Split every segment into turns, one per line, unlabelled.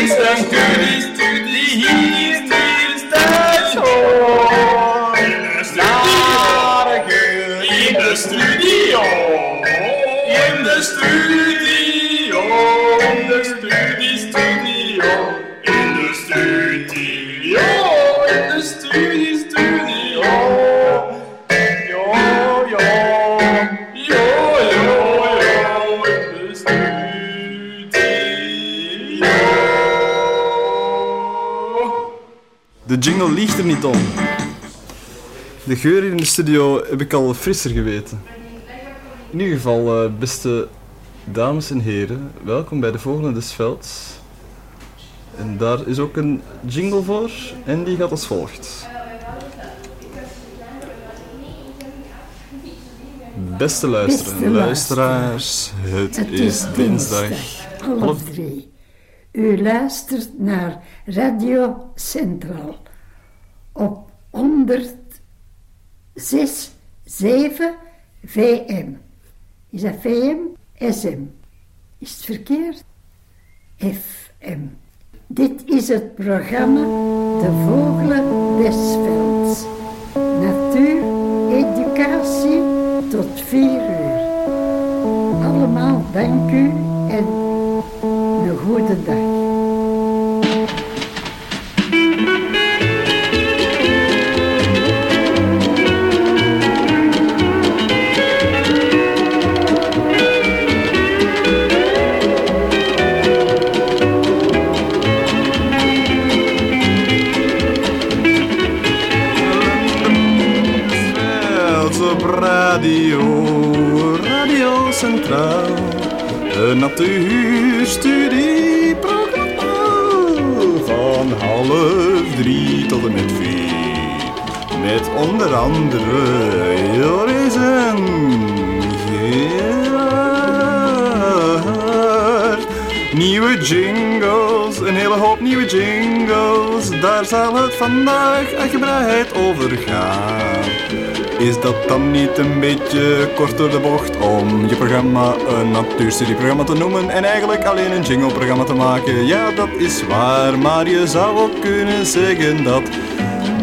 Het is een De geur in de studio
heb ik al frisser geweten. In ieder geval, eh, beste dames en heren, welkom bij de volgende des Velds. En daar is ook een jingle voor en die gaat als volgt. Beste luisteren,
Beste
luisteraars, het,
Het
is dinsdag.
half drie. U luistert naar Radio Centraal op 106, 7 VM. Is dat VM? SM. Is het verkeerd? FM. Dit is het programma De Vogelen des Velds. Natuur, educatie tot 4 uur. Allemaal dank u en een goede dag.
Een natuurstudieprogramma van half drie tot en met vier. Met onder andere Joris en. Nieuwe jingles, een hele hoop nieuwe jingles. Daar zal het vandaag uitgebreid over gaan. Is dat dan niet een beetje kort door de bocht om je programma een natuurstudieprogramma te noemen en eigenlijk alleen een jingleprogramma te maken? Ja, dat is waar, maar je zou ook kunnen zeggen dat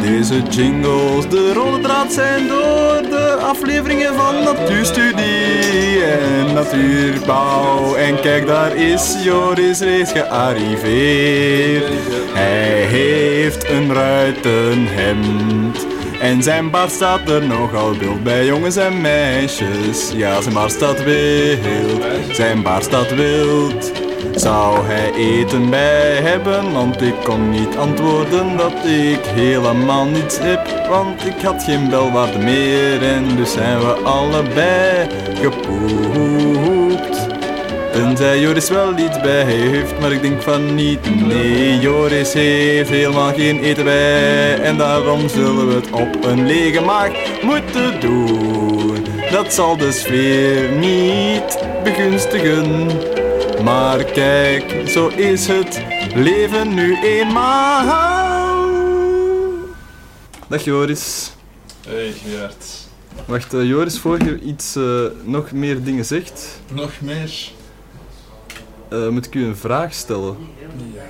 deze jingles de rode draad zijn door de afleveringen van natuurstudie en natuurbouw. En kijk, daar is Joris reeds gearriveerd. Hij heeft een ruitenhemd. En zijn baard staat er nogal wild bij jongens en meisjes. Ja, zijn baard staat wild, zijn baard staat wild. Zou hij eten bij hebben? Want ik kon niet antwoorden dat ik helemaal niets heb. Want ik had geen belwaarde meer en dus zijn we allebei gepoept. Tenzij Joris wel iets bij heeft, maar ik denk van niet. Nee, Joris heeft helemaal geen eten bij. En daarom zullen we het op een lege maag moeten doen. Dat zal de sfeer niet begunstigen. Maar kijk, zo is het leven nu eenmaal. Dag Joris.
Hey Gerard.
Wacht, eh, Joris, voor je iets eh, nog meer dingen zegt,
Nog meer?
Eh, moet ik u een vraag stellen.
Ja.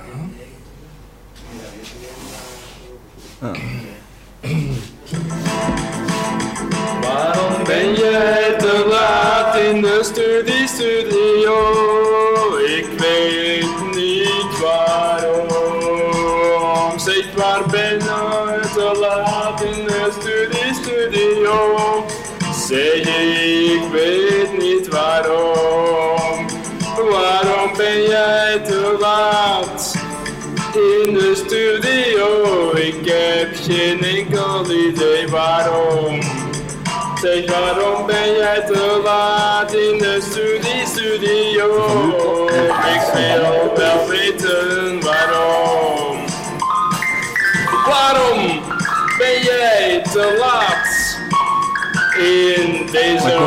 Ah.
Waarom ben jij te laat in de studie studio? Ik weet niet waarom. Zeg waar ben je te laat in de studie studio? Zeg ik weet niet waarom. Waarom ben jij te laat? in de studio. Ik heb geen enkel idee waarom. Zeg waarom ben jij te laat in de studie studio? Ik wil wel weten waarom. Waarom ben jij te laat in deze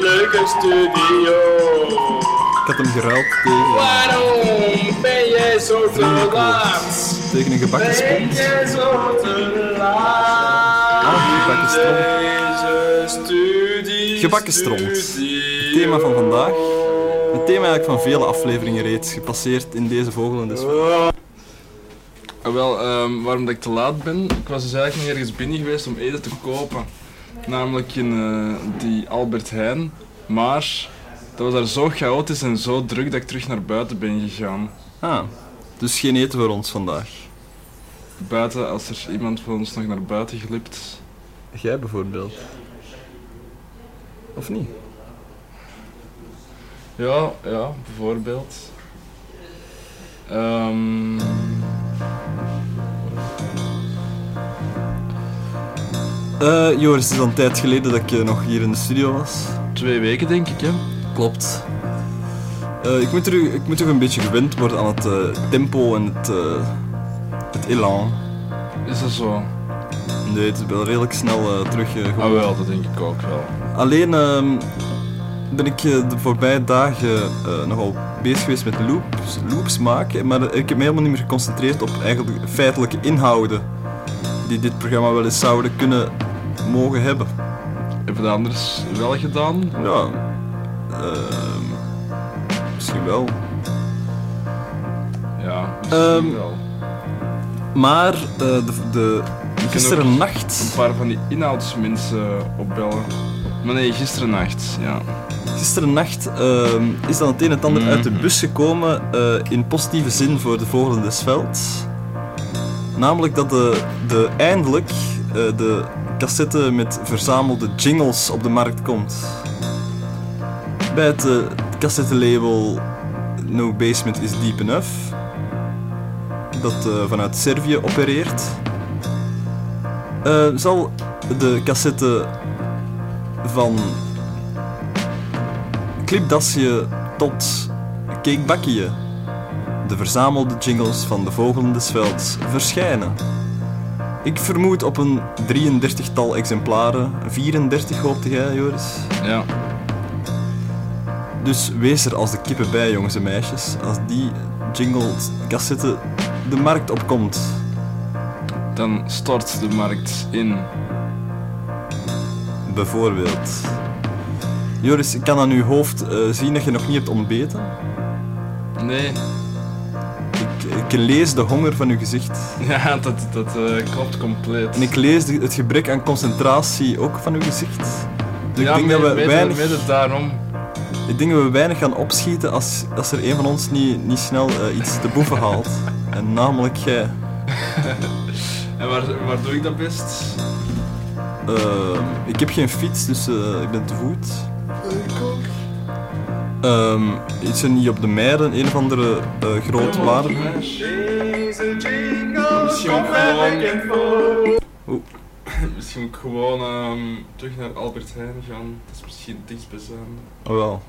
leuke studio?
Ik had hem geruild tegen,
Waarom ben jij zo te laat?
tegen een gebakken
Ben jij zo te laat?
Ah, gebakken stront.
Deze studie,
Gebakken stront.
studie.
Het thema van vandaag. Een thema eigenlijk van vele afleveringen reeds gepasseerd in deze vogel en de
Ah, wel, ehm, waarom dat ik te laat ben? Ik was dus eigenlijk nog ergens binnen geweest om eten te kopen. Namelijk in eh, die Albert Heijn. Maar dat was daar zo chaotisch en zo druk dat ik terug naar buiten ben gegaan.
Ah, dus geen eten voor ons vandaag.
Buiten, als er iemand van ons nog naar buiten glipt.
Jij bijvoorbeeld. Of niet?
Ja, ja, bijvoorbeeld. Ehm,
Eh, Joris, het is al een tijd geleden dat ik eh, nog hier in de studio was.
twee weken denk ik, hè?
Klopt. Eh, ik, moet terug, ik moet toch een beetje gewend worden aan het eh, tempo en het, eh, het elan.
Is dat zo?
Nee, het is wel redelijk snel eh, terug. eh,
Ah wel, dat denk ik ook wel.
Alleen ehm, ben ik de voorbije dagen eh, nogal bezig geweest met loops, loops maken, maar ik heb me helemaal niet meer geconcentreerd op eigenlijk de feitelijke inhouden die dit programma wel eens zouden kunnen mogen hebben.
Hebben we dat anders wel gedaan?
Ja, ehm, misschien wel.
Ja, misschien
Ehm,
wel.
Maar eh, de, de, gisteren nacht,
Een paar van die inhoudsmensen opbellen. Maar nee, gisteren nacht, ja.
gisteren nacht ehm, is dan het een en ander uit de
Mhm.
bus gekomen eh, in positieve zin voor de Vogelen des Velds. Namelijk dat de, de eindelijk eh, de cassette met verzamelde jingles op de markt komt. Bij het uh, cassettelabel No Basement is Deep Enough, dat eh, vanuit Servië opereert, eh, zal de cassette van Clipdasje tot Cakebakje, de verzamelde jingles van de Vogelen des Velds, verschijnen. Ik vermoed op een 33-tal exemplaren, 34 hoopte jij, Joris?
Ja,
Dus wees er als de kippen bij, jongens en meisjes, als die jingle cassette de markt opkomt.
dan stort de markt in.
Bijvoorbeeld. Joris, ik kan aan uw hoofd eh, zien dat je nog niet hebt ontbeten.
Nee,
Ik, ik lees de honger van uw gezicht.
ja, dat, dat eh, klopt compleet.
En ik lees de- het gebrek aan concentratie ook van uw gezicht. Dus
ja,
ik, denk dat we weinig,
mede daarom.
Ik denk dat we weinig gaan opschieten als, als er een van ons niet, niet snel eh, iets te boeven haalt. En namelijk jij.
En waar, waar doe ik dat best?
Ehm, ik heb geen fiets, dus eh, ik ben te voet.
Ik ook.
Ehm, is er niet op de Meiden een of andere eh groot waar?
Misschien ook gewoon...
Oeh.
Misschien ook gewoon ehm, terug naar Albert Heijn gaan. Dat is misschien het dichtstbijzijnde.
Oh wel.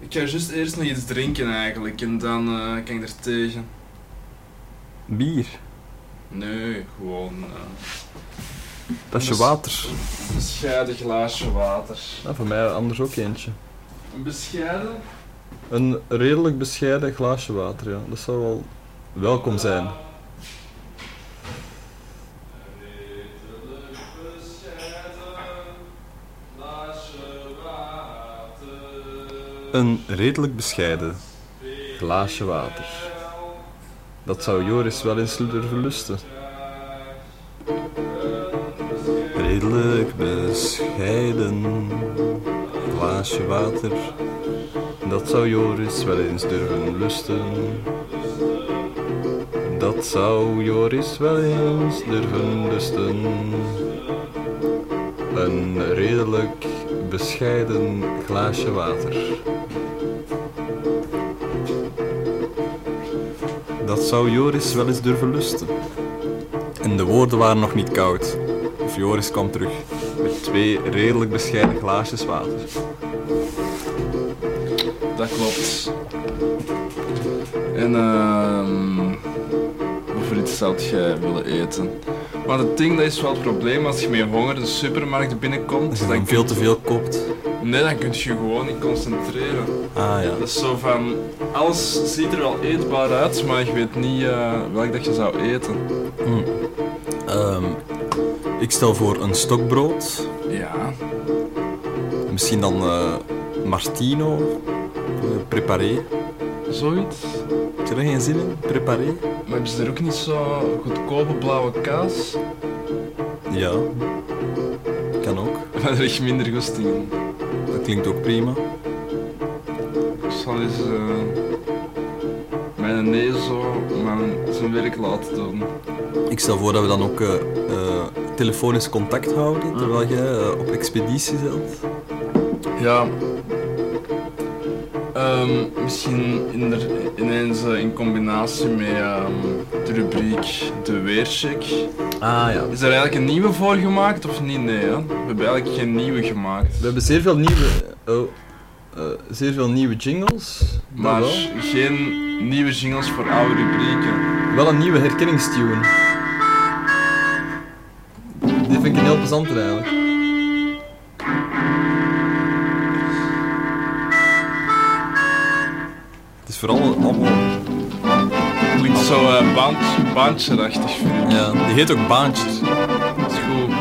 Ik ga juist eerst nog iets drinken eigenlijk en dan eh, kan ik er tegen.
Bier.
Nee, gewoon eh,
Dat is je water.
een bescheiden glaasje water.
Ja, voor mij anders ook eentje.
Een bescheiden?
Een redelijk bescheiden glaasje water, ja. Dat zou wel welkom zijn. Een redelijk bescheiden glaasje water. Dat zou Joris wel eens durven lusten. Redelijk bescheiden glaasje water. Dat zou Joris wel eens durven lusten. Dat zou Joris wel eens durven lusten. Een redelijk bescheiden glaasje water. Dat zou Joris wel eens durven lusten. En de woorden waren nog niet koud. Of Joris kwam terug met twee redelijk bescheiden glaasjes water.
Dat klopt. En ehm voor iets zou jij willen eten? Maar het ding, dat is wel het probleem als je met honger de supermarkt binnenkomt.
Als je
dan
veel te veel koopt.
Nee, dan kun je gewoon niet concentreren.
Ah ja.
Dat is zo van, alles ziet er wel eetbaar uit, maar je weet niet eh, welk dat je zou eten.
Ehm, ik stel voor een stokbrood.
Ja,
Misschien dan eh, Martino. eh, Preparé.
zoiets.
Heb je er geen zin in? Preparé?
Maar hebben ze er ook niet zo goedkope blauwe kaas?
Ja. Kan ook.
Maar er is minder goesting in.
Klinkt ook prima.
Ik zal eens eh, mijn nee zo mijn, zijn werk laten doen.
Ik stel voor dat we dan ook eh, eh, telefonisch contact houden terwijl jij eh, op expeditie bent.
Ja. Ehm, misschien in er, ineens in combinatie met ehm, de rubriek De Weercheck.
Ah ja.
Is er eigenlijk een nieuwe voor gemaakt of niet? Nee, hè? we hebben eigenlijk geen nieuwe gemaakt.
We hebben zeer veel nieuwe, oh, eh, zeer veel nieuwe jingles.
Maar
wel.
geen nieuwe jingles voor oude rubrieken.
Wel een nieuwe herkenningstune. Die vind ik een heel plezant eigenlijk. Het is vooral allemaal...
Klinkt zo uh, band, bandje-achtig, vind ik.
Ja, die heet ook Baantjes.
Dat is goed.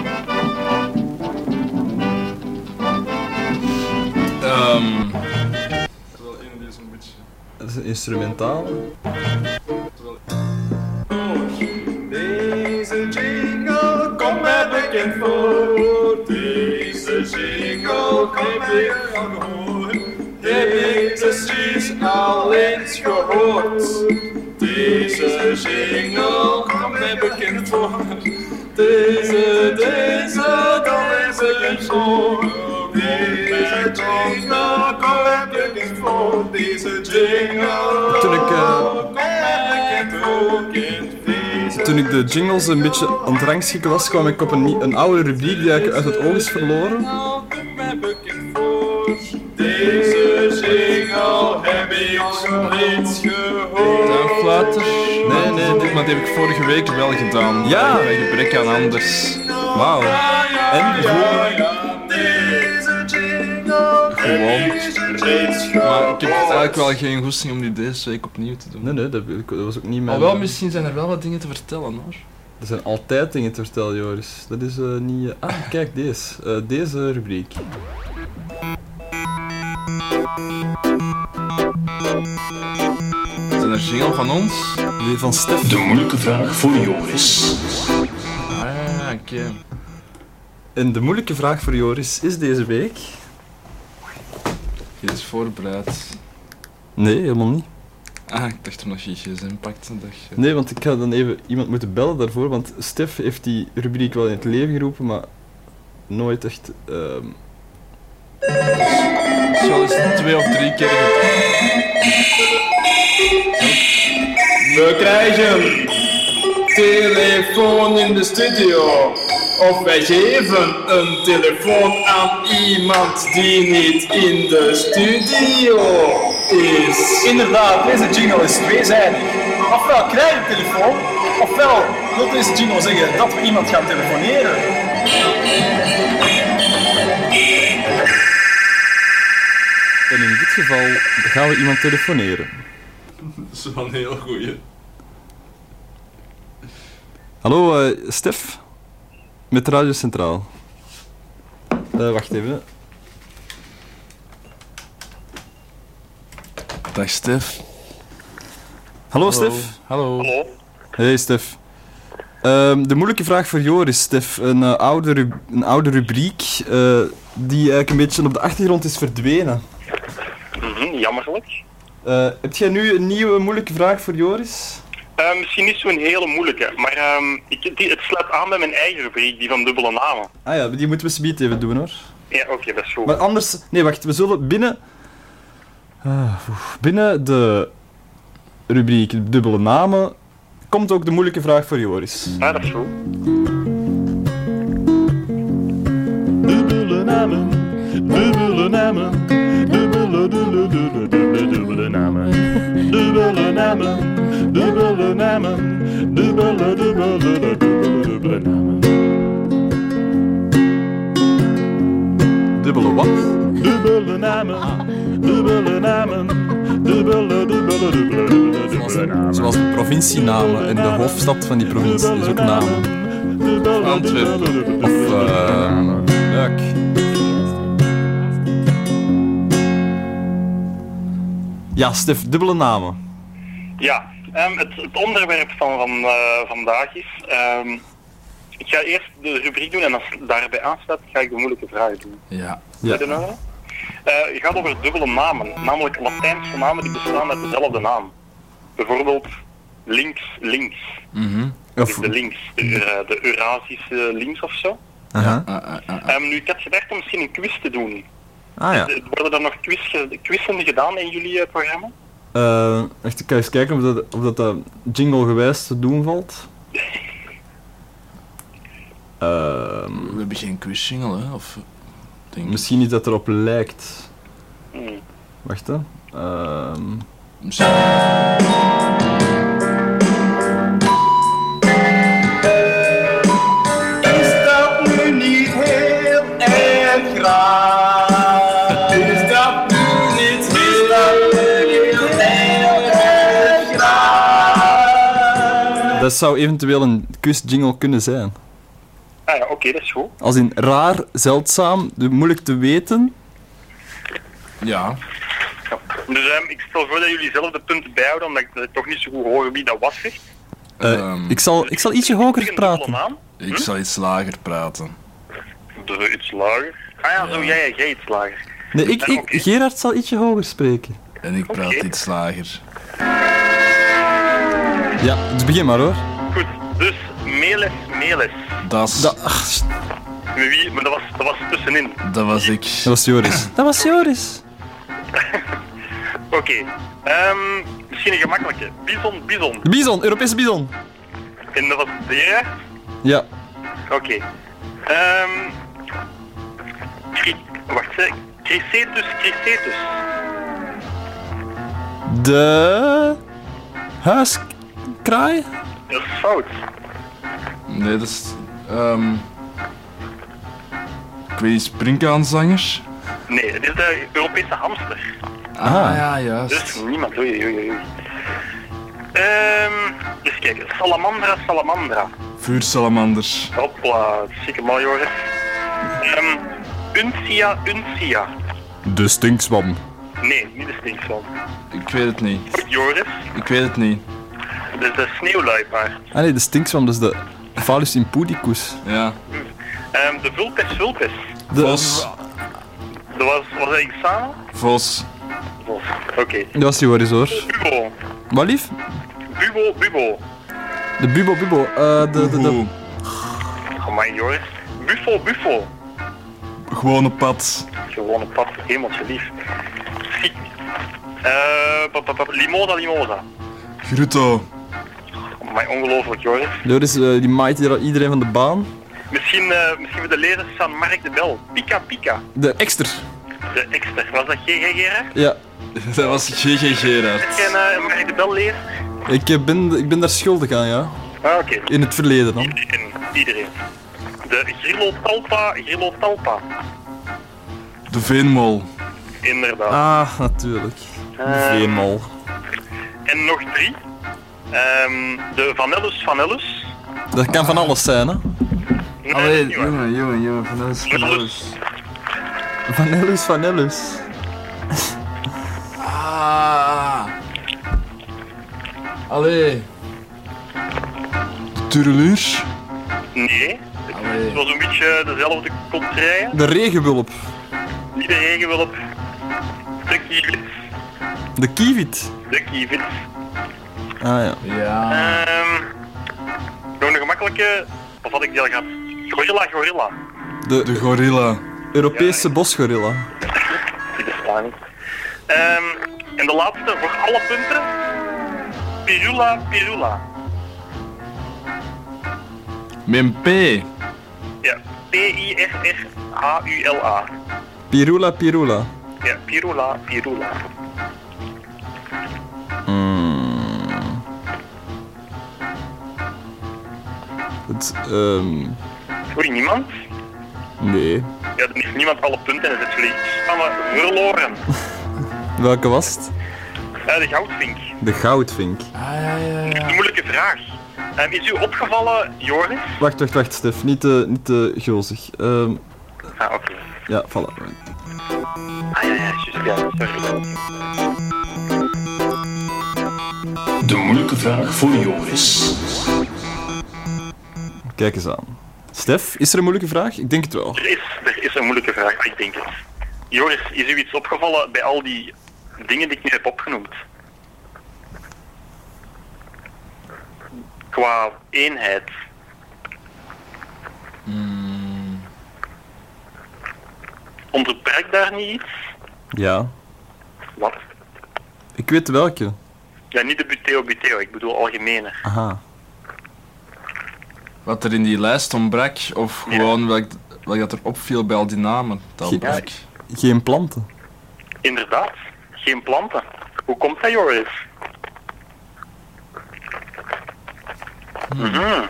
Ehm. Wel een die is een beetje.
Dat is een instrumentaal.
Deze jingle komt mij bekend voor. Deze jingle heb ik al gehoord.
Toen ik de jingles een beetje aan het rangschikken was, kwam ik op een, een oude rubriek die eigenlijk uit het oog is verloren.
Deze jingle heb ik gehoord. Tuinfluiter?
Nee, nee, dit-
maar die heb ik vorige week wel gedaan.
Ja.
Bij gebrek aan anders.
Wauw. En? Hoe?
Deze Maar ik heb eigenlijk wel geen goesting om die deze week opnieuw te doen.
Nee, nee, dat, dat was ook niet
Maar
mijn...
wel, misschien zijn er wel wat dingen te vertellen hoor.
Er zijn altijd dingen te vertellen, Joris. Dat is eh, niet... eh, Ah, kijk, deze. Eh, deze rubriek.
Is een jingle van ons?
Die van Stef.
De moeilijke vraag voor Joris.
Ah, oké.
En de moeilijke vraag voor Joris is deze week...
Je is voorbereid.
Nee, helemaal niet.
Ah, ik dacht omdat je gsm pakte. Dacht je.
Nee, want ik ga dan even iemand moeten bellen daarvoor, want Stef heeft die rubriek wel in het leven geroepen, maar nooit echt... ehm,
Het is twee of drie keer. We krijgen telefoon in de studio. Of wij geven een telefoon aan iemand die niet in de studio is.
Inderdaad, deze jingle is tweezijdig. Ofwel krijg je een telefoon, ofwel wil deze jingle zeggen dat we iemand gaan telefoneren.
En in dit geval gaan we iemand telefoneren.
Dat is wel een heel goeie.
Hallo, eh, Stef? Met Radio Centraal. Eh, wacht even.
Dag Stef.
Hallo, Stef.
Hallo.
Hey, Stef. Ehm, de moeilijke vraag voor Joris, Stef. Een, eh, oude, een oude rubriek eh, die eigenlijk een beetje op de achtergrond is verdwenen.
Mhm, jammerlijk.
Eh, heb jij nu een nieuwe moeilijke vraag voor Joris?
Eh, misschien niet zo'n hele moeilijke, maar ehm, ik, die, het sluit aan bij mijn eigen rubriek, die van dubbele namen.
Ah ja, die moeten we subiet even doen hoor.
Ja, oké, dat is goed.
Maar anders... Nee, wacht. We zullen binnen... Ah, binnen de rubriek dubbele namen komt ook de moeilijke vraag voor Joris.
Ja, dat is goed.
Dubbele namen, dubbele namen, dubbele, dubbele, dubbele, dubbele namen. Dubbele namen, dubbele namen, dubbele, dubbele, dubbele, dubbele namen.
Dubbele wat?
Dubbele namen, dubbele namen, dubbele, dubbele, dubbele, dubbele namen.
Zoals de provincienamen en de hoofdstad van die provincie is ook namen.
Antwerpen
of uh, Ja, Stef, dubbele namen.
Ja, ehm, het, het onderwerp van, van eh, vandaag is... ehm, ik ga eerst de rubriek doen en als daarbij aansluit, ga ik de moeilijke vragen doen.
Ja.
Ja.
Eh, het gaat over dubbele namen, namelijk Latijnse namen die bestaan uit dezelfde naam. Bijvoorbeeld links, links. Dat is
Of,
de links, de, eh, de Eurasische links of zo.
aha.
Ah, ah, ah.
Ehm, nu, ik had gedacht om misschien een quiz te doen.
Ah ja.
Worden er nog quiz, quizzen gedaan in jullie eh, programma?
Eh, echt, ik ga eens kijken of dat, of dat eh, jingle gewijs te doen valt. Ehm,
We hebben geen quiz-jingle, hè? Of, denk
misschien niet dat erop lijkt.
Hmm.
Wacht hè. Ehm,
Misschien.
Zou eventueel een quiz jingle kunnen zijn.
Ah ja, oké, dat is goed.
Als in raar, zeldzaam, moeilijk te weten.
Ja.
Ja. Dus ehm, ik stel voor dat jullie zelf de punten bijhouden, omdat ik toch niet zo goed hoor wie dat was zegt.
Eh,
Ehm.
ik, zal, ik zal ietsje hoger praten.
Ik zal iets lager praten.
Iets lager. Ah ja, zo jij, jij iets lager.
Nee, ik, ik. Gerard zal ietsje hoger spreken.
En ik praat iets lager.
Ja, dus begin maar hoor.
Goed, dus Meles, Meles.
Dat is-
Dat, ach, st-
Met wie? Maar dat was, dat was tussenin.
dat was ik.
dat was Joris. Dat was Joris.
Oké. ehm, misschien een gemakkelijke. Bison, bison.
De bison, Europese bison.
En dat was de
Ja.
Oké. Ehm. Cri- wacht, hè. Chrysetus, Chrysetus.
De... Huiskraai?
Dat is fout.
Nee, dat is... ehm ik weet niet, springkaanzangers?
Nee, het is de Europese hamster.
Ah, ja, juist.
Dus niemand. Oei, oei, oei. Ehm, eens kijken. Salamandra, salamandra.
Vuursalamanders.
Hopla, zieke mal, Joris. Ehm, Uncia, Uncia.
De stinkswam.
Nee, niet de stinkzwam.
Ik weet het niet.
Joris.
Ik weet het niet.
Dat is de sneeuwluipaard.
Ah nee, de stinkswam, dat is de Phallus impudicus.
Ja.
Ehm, de Vulpes, Vulpes.
De...
Vos.
Dat was, was dat iets samen?
Vos.
Vos. Oké.
Dat was Joris hoor.
Bubo.
Wat lief?
Bubo, Bubo.
De bubo bubo. eh de, de, de...
Oeh.
Amai, Joris. Buffo, Buffo.
Gewone pad.
Gewoon een pad, hemeltje lief. Eh, pap, limosa, limosa.
Grutto.
Amai, ongelooflijk, Joris.
Joris, eh, die maait hier iedereen van de baan.
Misschien, eh, misschien voor de lezers van Mark de Bel. Pika, Pika.
De extra.
De extra. Was dat GG Gerard?
Ja.
Dat was GG Gerard.
Heb jij een Mark de Bel lezer?
Ik, ben, ik ben daar schuldig aan, ja.
Ah, oké.
In het verleden dan.
Iedereen. Iedereen. De Grillo Talpa, Grillo Talpa.
De Veenmol.
Inderdaad.
Ah, natuurlijk.
Eh,
Veenmal.
En nog drie. Ehm, de Vanellus Vanellus.
Dat kan van alles zijn, hè.
Nee,
Allee, jongen, jongen, jongen. Van alles, van alles.
Vanellus.
Vanellus, vanellus.
Ah. Allee. De Tureluurs.
Nee.
Allee.
Het was een beetje dezelfde contraien.
De regenwulp.
Niet de regenwulp. De kievits.
De kievit.
De kievits.
Ah ja.
Ja.
Ehm nog een gemakkelijke. Of had ik die al gehad? Gorilla, gorilla.
De,
De gorilla.
Europese bosgorilla.
Die bestaan niet. Ehm en de laatste, voor alle punten. Pirula, pirula.
Mijn P.
Ja. P-I-R-R-H-U-L-A.
Pirula, pirula.
Ja, pirula, pirula.
Mm. Het, ehm...
Hoor je niemand?
Nee.
Ja, dan heeft niemand alle punten en dan zit jullie samen verloren.
Welke was het?
Eh, de goudvink.
De goudvink.
Ah, ja, ja, ja.
Een moeilijke vraag. Ehm, is u opgevallen, Joris?
Wacht, wacht, wacht, Stef. Niet te, niet te gulzig. Ehm,
Ah, oké.
ja, voilà.
Ah, ja, ja, juist, ja, sorry.
De moeilijke vraag voor Joris.
Kijk eens aan. Stef, is er een moeilijke vraag? Ik denk het wel.
Er is, er is een moeilijke vraag, ik denk het. Joris, is u iets opgevallen bij al die dingen die ik nu heb opgenoemd? Qua eenheid. Onderbreekt daar niet iets?
Ja.
Wat?
Ik weet welke.
Ja, niet de buteo buteo, ik bedoel algemener.
Aha.
Wat er in die lijst ontbrak, of
Ja.
gewoon welk, welk dat er opviel bij al die namen. Dat
Ge-
ontbrak.
Geen planten.
Inderdaad, geen planten. Hoe komt dat, Joris? Mhm.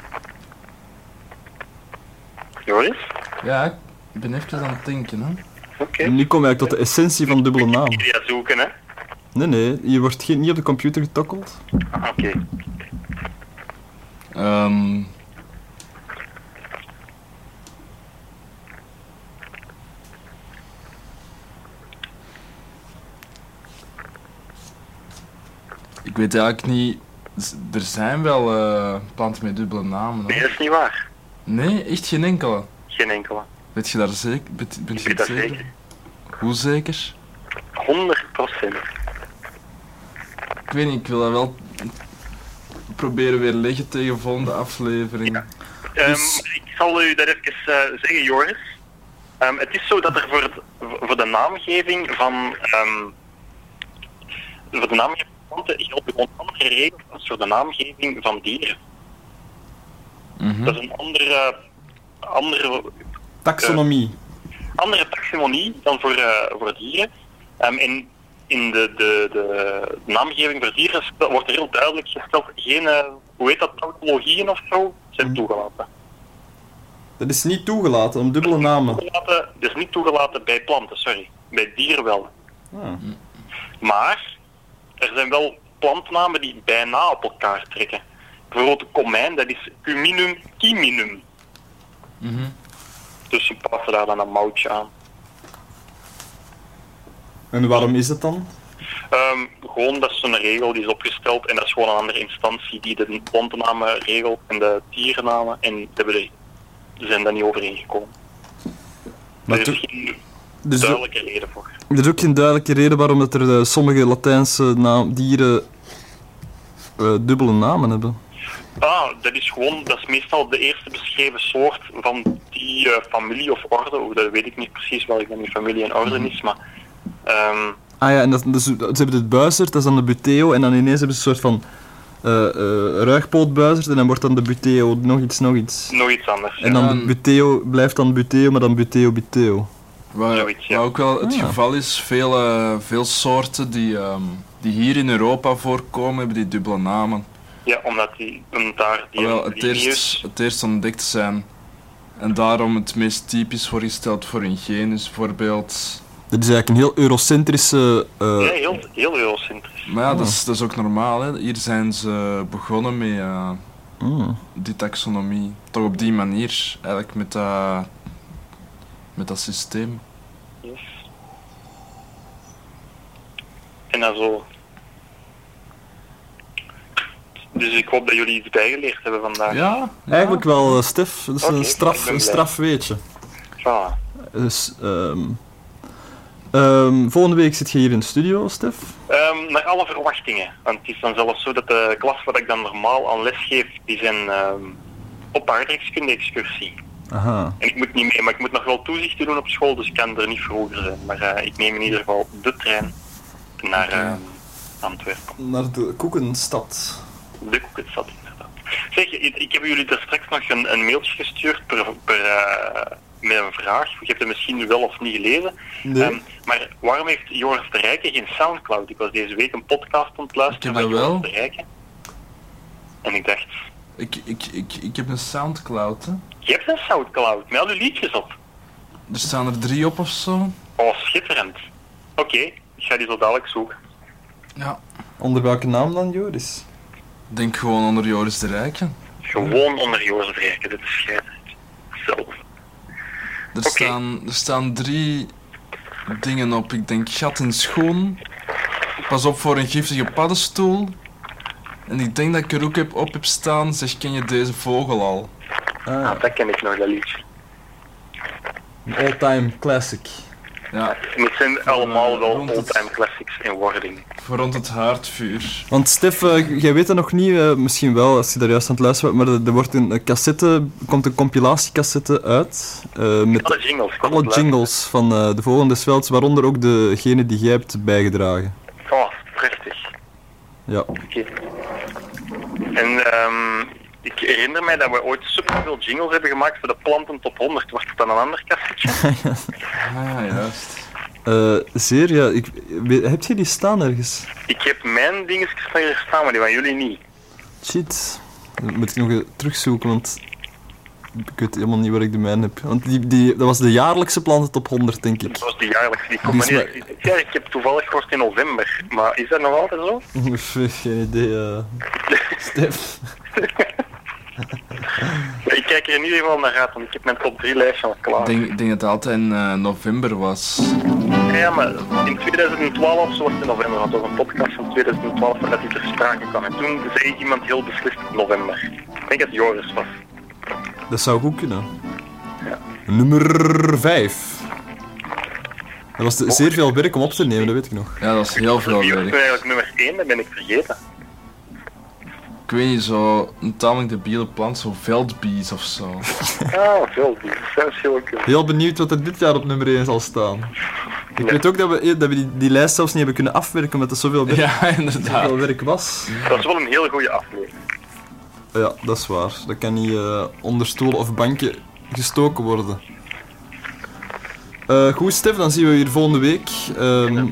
Joris?
Ja, ik ben even aan het denken, hè.
Oké.
Nu kom je eigenlijk tot de essentie van dubbele naam.
Wikipedia zoeken, hè?
Nee, nee, je wordt geen, niet op de computer getokkeld.
Ah, Oké.
Ehm Ik weet eigenlijk niet. Er zijn wel eh, planten met dubbele namen.
Nee, dat is niet waar.
Nee, echt geen enkele.
Geen enkele.
Weet je daar zeker? Bent, bent
Ik
je
weet
het
dat
zeker?
zeker.
Hoe zeker?
100 procent.
Ik weet niet, ik wil dat wel proberen weer leggen tegen volgende aflevering.
Ehm,
Dus-
Ik zal u dat even eh, zeggen, Joris. Ehm, het is zo dat er voor, het- voor de naamgeving van ehm, voor de naamgeving van planten gelden gewoon andere regels als voor de naamgeving van dieren.
Mhm.
Dat is een andere, andere,
Taxonomie.
andere taxonomie dan voor, eh, voor dieren. Ehm, en in de, de, de naamgeving voor dieren wordt er heel duidelijk gesteld geen, eh, hoe heet dat, tautologieën of zo, zijn toegelaten.
Dat is niet toegelaten om dubbele namen.
toegelaten, dus niet toegelaten bij planten, sorry. Bij dieren wel.
Ah.
Maar er zijn wel plantnamen die bijna op elkaar trekken. Bijvoorbeeld de komijn, dat is Cuminum chiminum.
Mhm.
Dus passen daar dan een moutje aan.
En waarom is het dan?
Ehm, gewoon, dat is zo'n regel die is opgesteld en dat is gewoon een andere instantie die de plantennamen regelt en de dierennamen. En ze zijn daar niet overeengekomen.
Maar
er is geen
Dus
duidelijke reden voor.
er is ook geen duidelijke reden waarom dat er eh, sommige Latijnse naam, dieren eh, dubbele namen hebben.
Ah, dat is gewoon, dat is meestal de eerste beschreven soort van die eh, familie of orde. Of dat weet ik niet precies welke dan die familie en orde is, maar ehm,
Ah ja, en dat, dus, ze hebben het buizerd, dat is dan de buteo, en dan ineens hebben ze een soort van eh eh ruigpootbuizerd, en dan wordt dan de buteo nog iets, nog iets.
nog iets anders.
En dan
Ja.
de buteo blijft dan buteo, maar dan buteo, buteo.
Wat,
Zoiets, ja.
ook wel het
Ah.
geval is, veel, eh, veel soorten die, ehm, die hier in Europa voorkomen, hebben die dubbele namen.
Ja, omdat die, omdat daar die
Wel, het eerst,
is.
het eerst ontdekt zijn. En daarom het meest typisch voorgesteld voor een genus bijvoorbeeld.
Dat is eigenlijk een heel eurocentrische... eh,
Ja, heel, heel eurocentrisch.
Maar ja, dat
Oh.
is, dat is ook normaal. Hè. Hier zijn ze begonnen met eh,
mm.
die taxonomie. Toch op die manier, eigenlijk met dat, met dat systeem.
Yes. En dan zo. Dus ik hoop dat jullie iets bijgeleerd hebben vandaag.
Ja,
Eigenlijk wel, eh, Stef. Dat is een, straf, een straf weetje.
Voilà.
Dus, ehm, ehm, volgende week zit je hier in de studio, Stef.
Ehm, naar alle verwachtingen. Want het is dan zelfs zo dat de klas waar ik dan normaal aan les geef, die zijn ehm, op aardrijkskunde-excursie.
Aha.
En ik moet niet mee, maar ik moet nog wel toezicht doen op school, dus ik kan er niet vroeger zijn. Maar eh, ik neem in ieder geval de trein naar ehm, Antwerpen.
Naar de Koekenstad.
De Koeketstad, inderdaad. Zeg, ik, ik heb jullie daar straks nog een, een mailtje gestuurd per, per, eh, met een vraag. Je hebt het misschien wel of niet gelezen.
Nee.
Ehm, maar waarom heeft Joris de Rijken geen Soundcloud? Ik was deze week een podcast aan het luisteren van
wel.
Joris de Rijken. En ik dacht,
ik, ik, ik, ik heb een Soundcloud. Hè.
je hebt een Soundcloud met al je liedjes op.
Er staan er drie op of zo.
Oh, schitterend. Oké, ik ga die zo dadelijk zoeken.
Ja.
Onder welke naam dan, Joris?
Denk gewoon onder Joris de Rijken.
Gewoon onder Jozef Rijken, dit is schitterend. Zelf.
Er, staan, er staan drie dingen op. Ik denk gat in schoen. Pas op voor een giftige paddenstoel. En ik denk dat ik er ook heb, op heb staan. Zeg, ken je deze vogel al?
Ah, dat ken ik nog, dat liedje.
Een all-time classic.
Ja,
het zijn allemaal wel
rond het-
all-time classics in wording.
voor rond het haardvuur.
Want Stef, eh, jij weet dat nog niet, eh, misschien wel als je daar juist aan het luisteren bent, maar er, er wordt een eh, cassette, komt een compilatiecassette uit eh, met
Alle jingles.
alle
het
jingles van eh, de volgende Velds, waaronder ook degene die jij hebt bijgedragen.
Oh, prachtig.
Ja.
Oké. En ehm, ik herinner mij dat we ooit superveel jingles hebben gemaakt voor de planten top 100. Wordt het dan een ander kassetje?
Ah, ja, juist.
Eh, zeer, ja. Ik, heb je die staan ergens?
ik heb mijn dingetjes van hier staan, maar die van jullie niet.
Shit. Dat moet ik nog even terugzoeken, want ik weet helemaal niet waar ik de mijne heb. Want die, die, dat was de jaarlijkse planten top 100, denk ik.
Dat was die jaarlijkse. Die komt wanneer- Ja, ik heb toevallig gehoord in november. Maar is dat nog altijd zo?
Geen idee. eh. Stef.
Ik kijk er in ieder geval naar uit, want ik heb mijn top 3 lijstje al klaar.
Ik denk, ik denk dat het altijd in eh, november was.
Ja, maar in 2012, zo was het in november, want dat was een podcast van 2012 waar die ter sprake kwam. En toen zei iemand heel beslist november. Ik denk dat het Joris was.
Dat zou goed kunnen. Nummer 5. Dat was de- zeer veel werk om op te nemen, dat weet ik nog.
Ja, dat is heel veel
was
werk.
toen eigenlijk nummer 1? Dat ben ik vergeten.
Ik weet niet, zo een tamelijk debiele plant, zo veldbies of zo.
Ah, veel. Dat is heel cool.
Heel benieuwd wat er dit jaar op nummer 1 zal staan. Ik weet ook dat we, dat we die, die lijst zelfs niet hebben kunnen afwerken omdat er zoveel werk,
Ja, inderdaad.
zoveel werk was.
Dat is wel een hele goede aflevering.
Ja, dat is waar. Dat kan niet eh, onder stoelen of banken gestoken worden. Eh, goed, Stef, dan zien we je hier volgende week. Ehm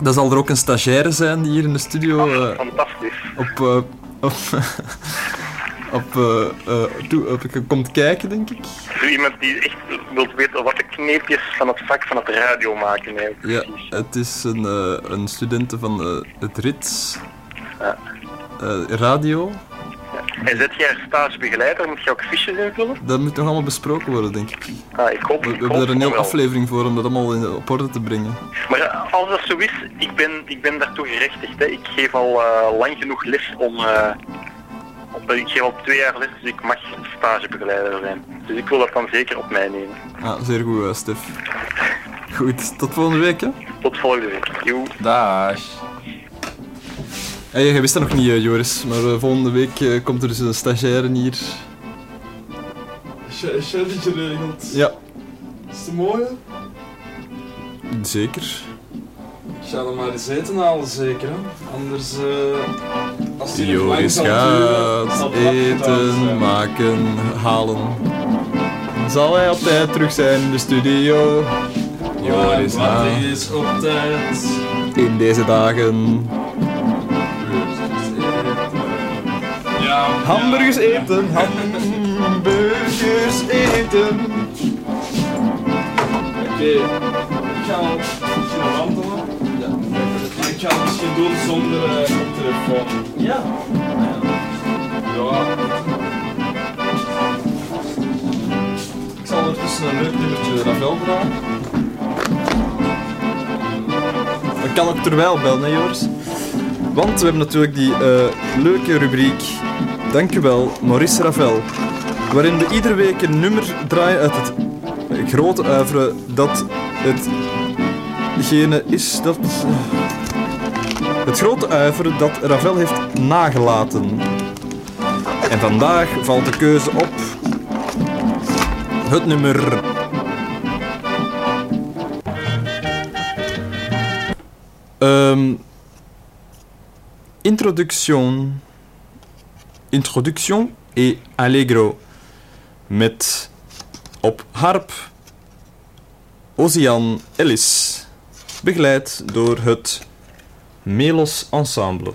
dan zal er ook een stagiaire zijn die hier in de studio eh,
Fantastisch.
op, eh, op, op, eh, eh, toe- op- komt kijken, denk ik.
Zo iemand die echt wilt weten wat de kneepjes van het vak van het radio maken eigenlijk.
Ja, het is een, eh, een studente van het RITS
Ja.
eh, radio.
En zet jij er stagebegeleider, moet je ook fiches invullen?
Dat moet nog allemaal besproken worden, denk ik.
Ah, ik hoop,
We, we
ik
hebben er een hele aflevering voor om dat allemaal in, op orde te brengen.
Maar eh, als dat zo is, ik ben, ik ben daartoe gerechtigd. Hè. Ik geef al eh, lang genoeg les om... eh, op- ik geef al twee jaar les, dus ik mag stagebegeleider zijn. Dus ik wil dat dan zeker op mij nemen.
Ah, zeer goed, eh, Stef. Goed, tot volgende week, hè.
Tot volgende week. Joe.
Dag.
Hey, jij wist dat nog niet, eh, Joris, maar eh, volgende week eh, komt er dus een stagiaire hier.
Shelly geregeld.
Ja,
Is het mooi?
zeker.
Ik ga er maar eens eten halen, zeker. Hè? Anders, eh als die
Joris gaat eten, maken, halen. Zal hij op tijd terug zijn in de studio? Joris na
is op tijd.
in deze dagen. Hamburgers eten, hamburgers eten.
Oké, ik ga beginnen wandelen. Ja. Ik ga het misschien doen zonder eh, koptelefoon. Ja. Ja.
Ik zal ondertussen een leuk nummertje Ravel vragen. Dat kan ook terwijl bellen, hè Joris? Want we hebben natuurlijk die eh, leuke rubriek Dankjewel, Maurice Ravel. Waarin we iedere week een nummer draaien uit het grote uivre dat hetgene is dat... Het grote uivre dat Ravel heeft nagelaten. En vandaag valt de keuze op het nummer. Introduction. Introduction et Allegro. Met op harp Ozian Ellis. Begeleid door het Melos Ensemble.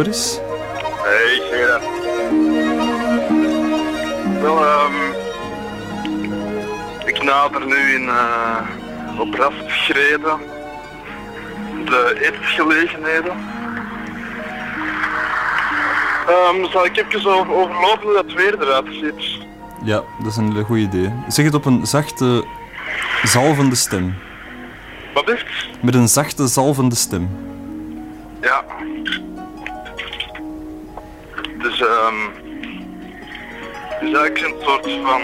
Joris?
Hey, Gerard. Wel, ehm ik nader nu in uh, op rastschreden de etensgelegenheden. Ehm zal ik even over, overlopen hoe dat weer eruit ziet?
Ja, dat is een goed idee. Zeg het op een zachte, zalvende stem.
Wat is het?
Met een zachte, zalvende stem.
Soort van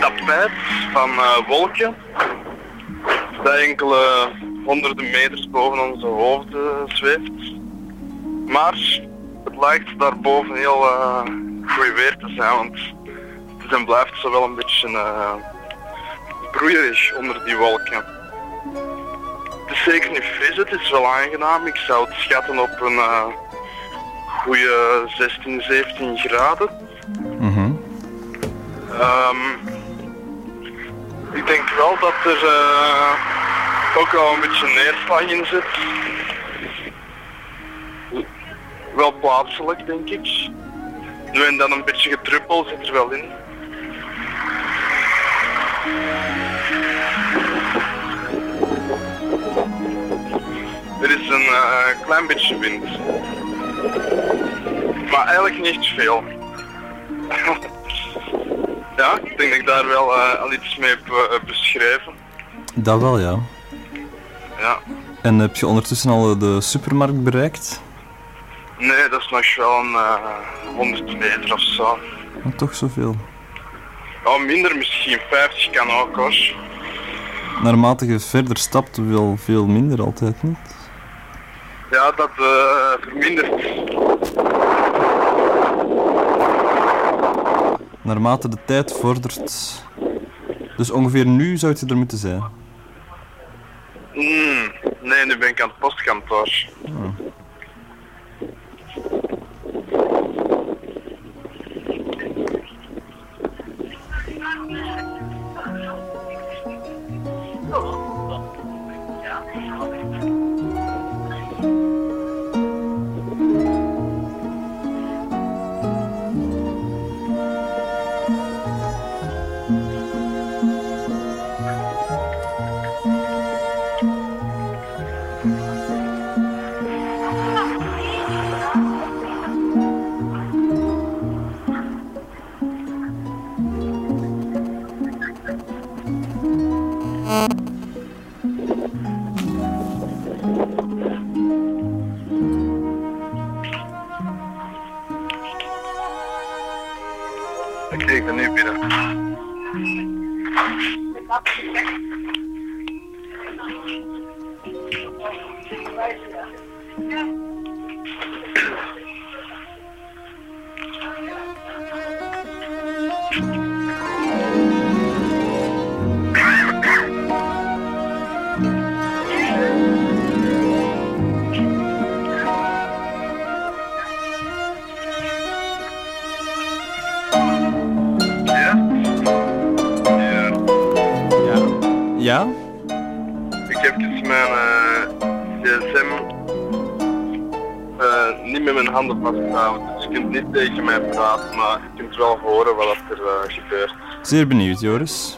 tapijt van eh, wolken dat enkele honderden meters boven onze hoofden zweeft. Maar het lijkt daarboven heel eh goed weer te zijn, want het blijft zo wel een beetje eh broeierig onder die wolken. Het is zeker niet fris, het is wel aangenaam. Ik zou het schatten op een eh goede 16, 17 graden. Ehm, ik denk wel dat er eh, ook wel een beetje neerslag in zit. Wel plaatselijk, denk ik. Nu en dan een beetje getruppel zit er wel in. Er is een eh, klein beetje wind. Maar eigenlijk niet veel. ja, ik denk dat ik daar wel eh, al iets mee heb eh, beschreven.
Dat wel, ja.
Ja.
En heb je ondertussen al de supermarkt bereikt?
Nee, dat is nog wel een eh 100 meter of zo.
Oh, toch zoveel.
Oh, minder misschien, 50 kan ook hoor.
Naarmate je verder stapt, wel veel minder altijd niet.
Ja, dat vermindert.
Naarmate de tijd vordert. Dus ongeveer nu zou je er moeten zijn.
Hmm, nee, nu ben ik aan het postkantoor. Ik gebeurt.
Zeer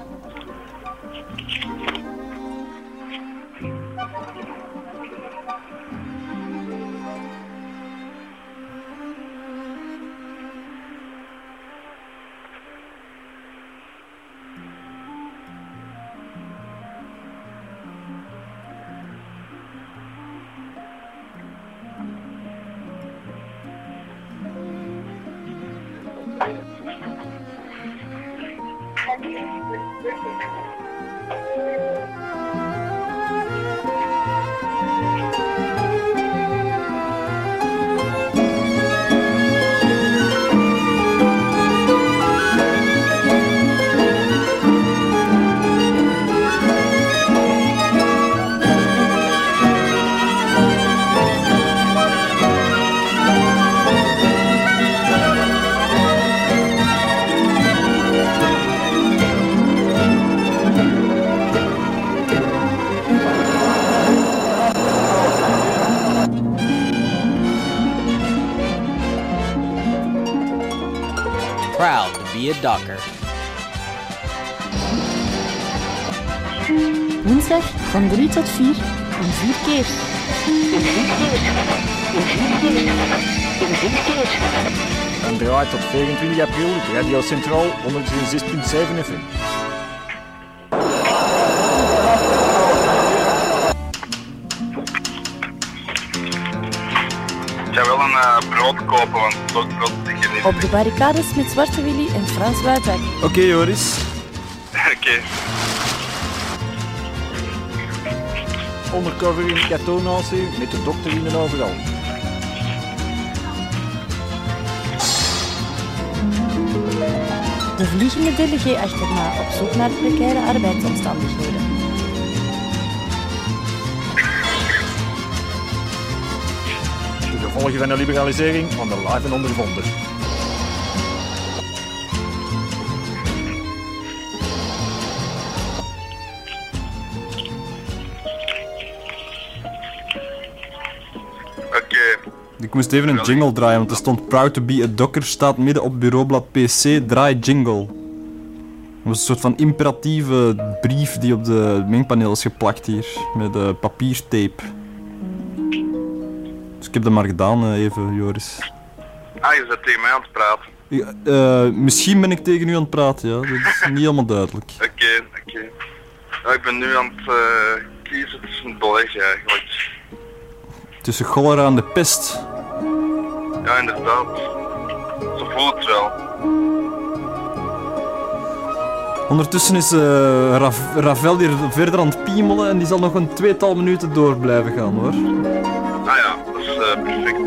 Docker.
Woensdag van 3 tot 4 en 4 keer.
En draait tot 24 april op Radio Centraal 106.7 FM.
Ik ga wel een eh, brood kopen, want brood.
Op de barricades met Zwarte Willy en Frans Buitak.
Oké, Joris.
Oké.
Undercover in Katonatie met de dokter in en overal.
De vliegende delegé achterna op zoek naar precaire arbeidsomstandigheden.
De gevolgen van de liberalisering van de live en ondervonden.
Moest even een jingle draaien, want er stond Proud to be a Docker staat midden op bureaublad PC, draai jingle. Dat was een soort van imperatieve brief die op de mengpaneel is geplakt hier, met uh, papiertape. Dus ik heb dat maar gedaan, eh, even, Joris.
Ah, je zit tegen mij aan het praten.
Ja, eh, misschien ben ik tegen u aan het praten, ja. Dat is niet helemaal duidelijk.
Oké, oké. Ja, ik ben nu aan het kiezen tussen beleggen eigenlijk.
Tussen cholera en de pest.
Ja, inderdaad. Zo voelt het wel.
Ondertussen is Rav- Ravel hier verder aan het piemelen en die zal nog een tweetal minuten door blijven gaan, hoor.
Ah ja, dat is eh, perfect.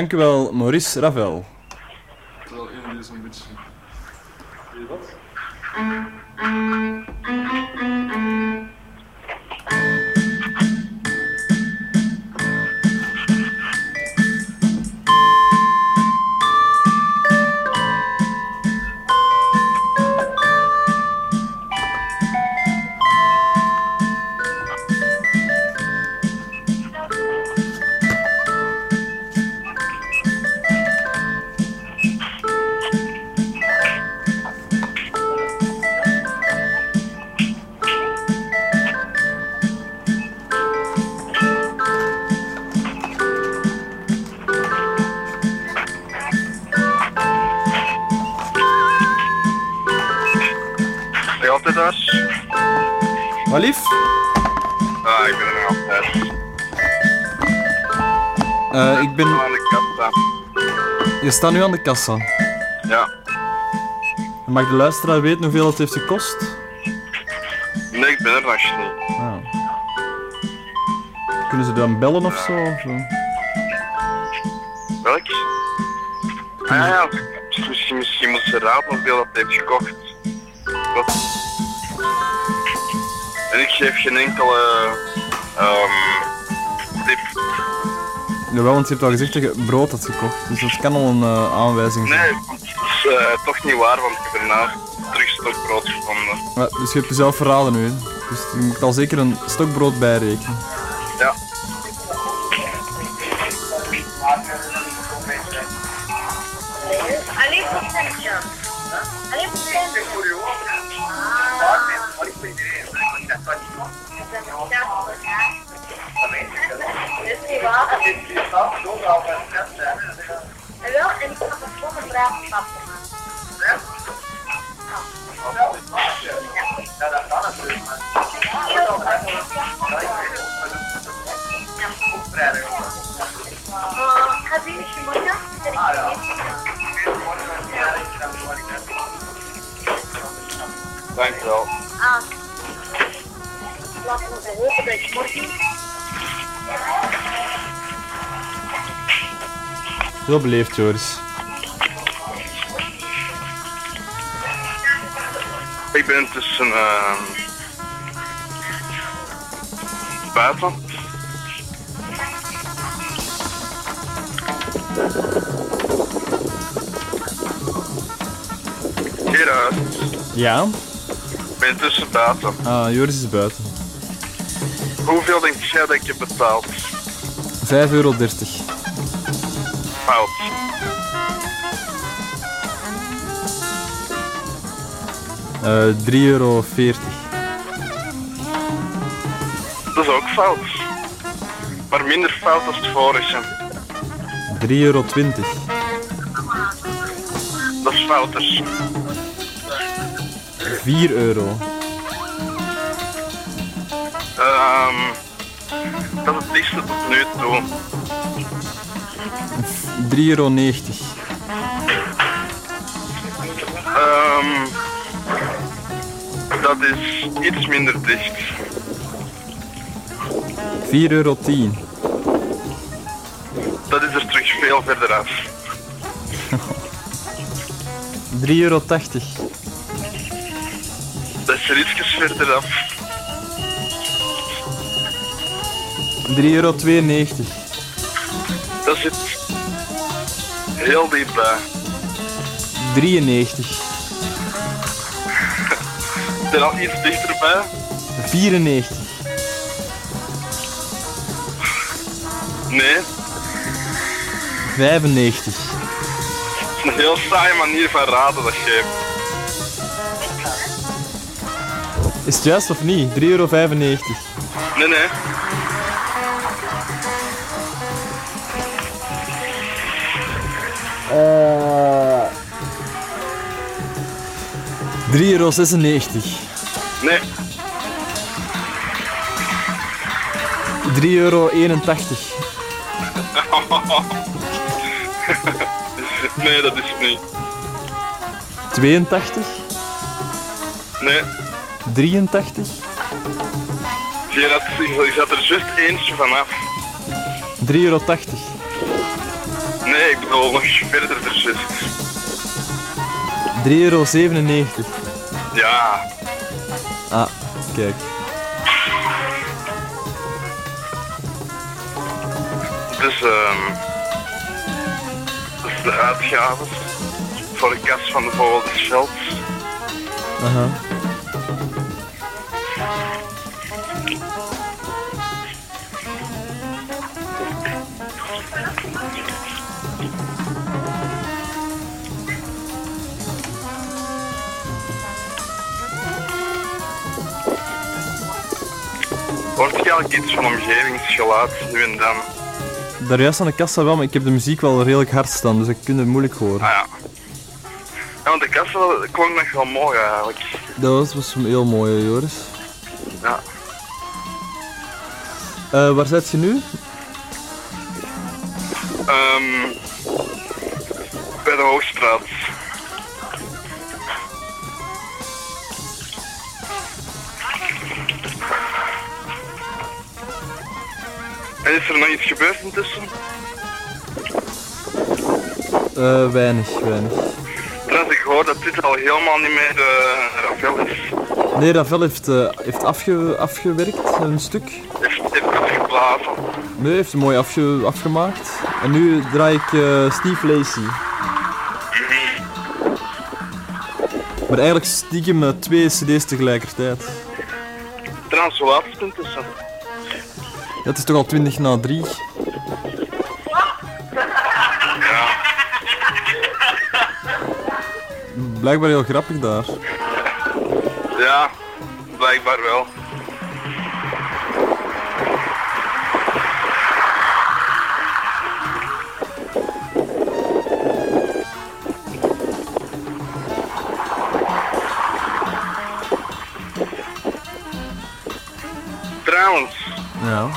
Dank u wel, Maurice Ravel. Staat nu aan de kassa.
Ja.
Mag de luisteraar weten hoeveel het heeft gekost?
Nee, ik ben er nog niet.
Ah. Kunnen ze dan bellen of zo? Of?
Welk? Ah ja, misschien, misschien moet ze raden hoeveel dat heeft gekocht. Wat? En ik geef geen enkele ehm.
Jawel, want je hebt al gezegd dat je brood had gekocht. Dus dat kan al een eh, aanwijzing zijn.
Nee, dat is eh, toch niet waar, want ik heb daarna terug stokbrood gevonden.
Ja, dus je hebt jezelf verraden nu. hè. Dus je moet al zeker een stokbrood bijrekenen.
niet waar. En wel, en ik ga de volgende vraag snappen. Ja? Ja,
dat kan natuurlijk, maar...
Ah. Laten we hopen dat je morgen...
Heel beleefd, Joris.
Ik ben tussen uh, buiten. Gerard,
Ja?
ik ben tussen buiten.
Ah, Joris is buiten.
Hoeveel denk jij dat ik heb betaald?
5,30 euro. Eh 3,40 euro.
Dat is ook fout. Maar minder fout als het vorige.
3,20 euro.
Dat is fouters.
4 euro.
Ehm dat is het dichtste tot nu toe.
3,90 euro.
Iets minder dicht.
4,10 euro.
Dat is er terug veel verder af.
3,80 euro.
Dat is er ietsjes verder af.
3,92 euro.
Dat zit heel dichtbij.
93.
Ik ben al iets dichterbij.
94.
Nee,
95.
het is een heel saaie manier van raden dat je.
Is het juist of niet? 3,95 euro.
Nee, nee.
Eh 3,96 euro.
Nee,
3,81 euro.
nee, dat is het niet.
82.
Nee,
83.
je had, je zat er juist eentje vanaf.
3,80 euro.
Nee, ik bedoel nog verder er juist.
3,97 euro.
Ja,
Ah, kijk.
dus ehm dat is de uitgaven voor de kast van de Vogel des Velds.
Aha.
Hoort je eigenlijk iets van omgevingsgeluid nu en dan?
Daar juist aan de kassa wel, maar ik heb de muziek wel redelijk hard staan, dus ik kun het moeilijk horen.
Ah ja. Ja, want de wel- klonk nog wel mooi eigenlijk.
Dat was, was heel mooi, Joris.
Ja.
Eh, waar zit je nu?
Ehm Trouwens, ik hoor dat dit al helemaal niet meer eh Ravel is.
Nee, Ravel heeft, eh, heeft afge, afgewerkt, een stuk.
Heeft, heeft afgeblazen.
Nee, heeft hem mooi afge, afgemaakt. En nu draai ik eh, Steve Lacey. Maar eigenlijk stiekem met twee cd's tegelijkertijd.
Trouwens, hoe laat is het intussen?
Het is toch al 20 na 3. Blijkbaar heel grappig daar.
Ja, blijkbaar wel. Trouwens,
Ja.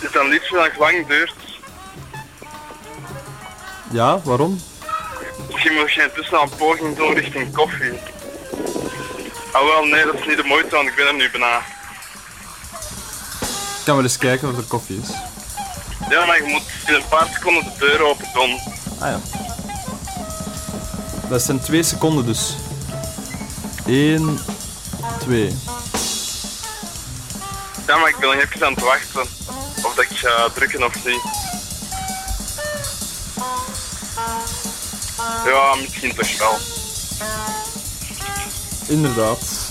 is dat een liedje dat lang duurt?
Ja, waarom?
Je intussen een poging doen richting koffie. Ah wel, nee, dat is niet de moeite, want ik ben er nu bijna.
Ik kan wel eens kijken of er koffie is.
Ja, maar je moet in een paar seconden de deur open doen.
Ah ja. Dat zijn twee seconden dus. 1, 2.
Ja, maar ik ben nog even aan het wachten. Of dat ik ga drukken of niet. Ja, misschien toch wel.
Inderdaad.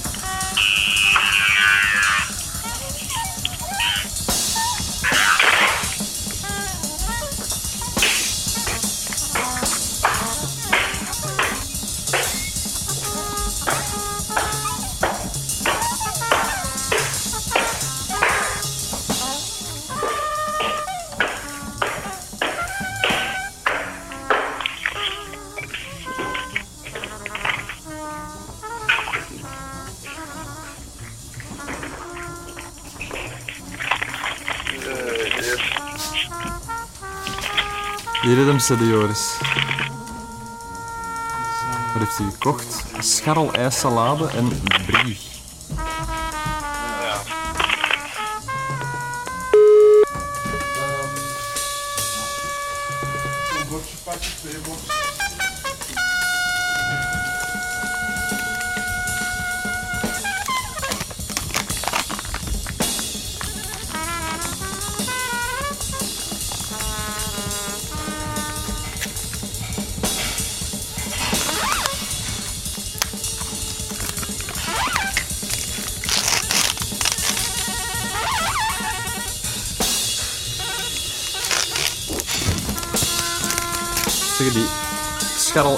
De Joris. Wat heeft hij gekocht? Scharrel ijssalade en brie.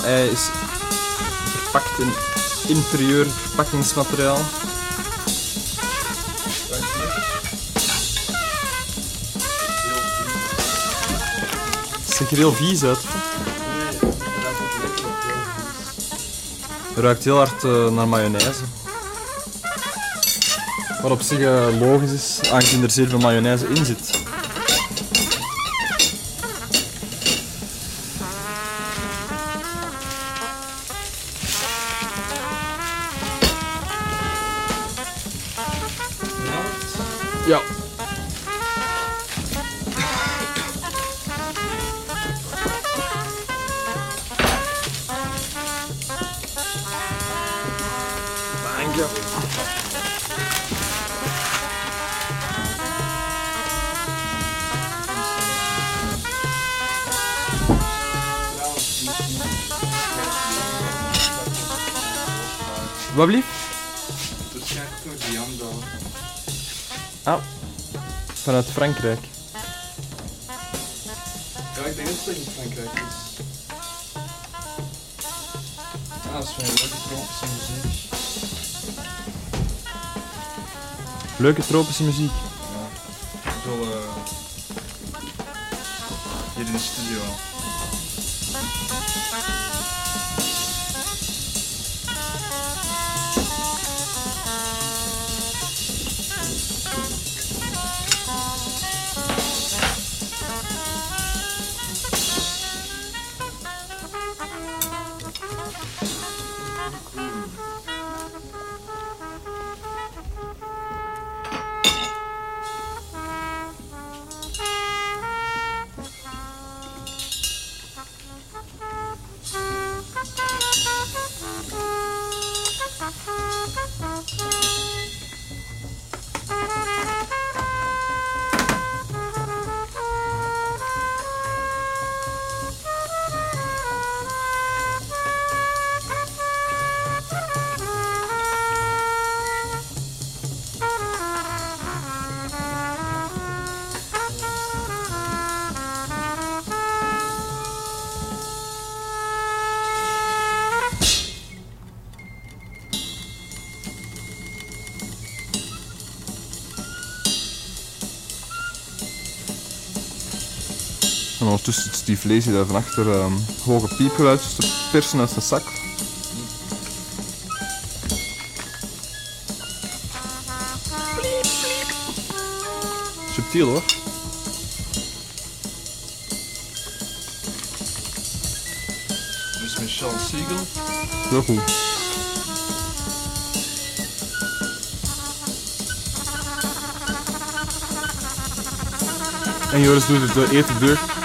Scharrel-ei is verpakt in interieur verpakkingsmateriaal. Het ziet er heel vies uit. Ruikt heel hard eh, naar mayonaise. Wat op zich eh, logisch is, aangezien er zeer veel mayonaise in zit.
Leuke tropische muziek. En ondertussen zit Steve Lacy daar van achter ehm, hoge piepgeluidjes te persen uit zijn zak. Subtiel hoor.
Dus Michel Siegel.
Heel goed. En Joris doet het de eten deur.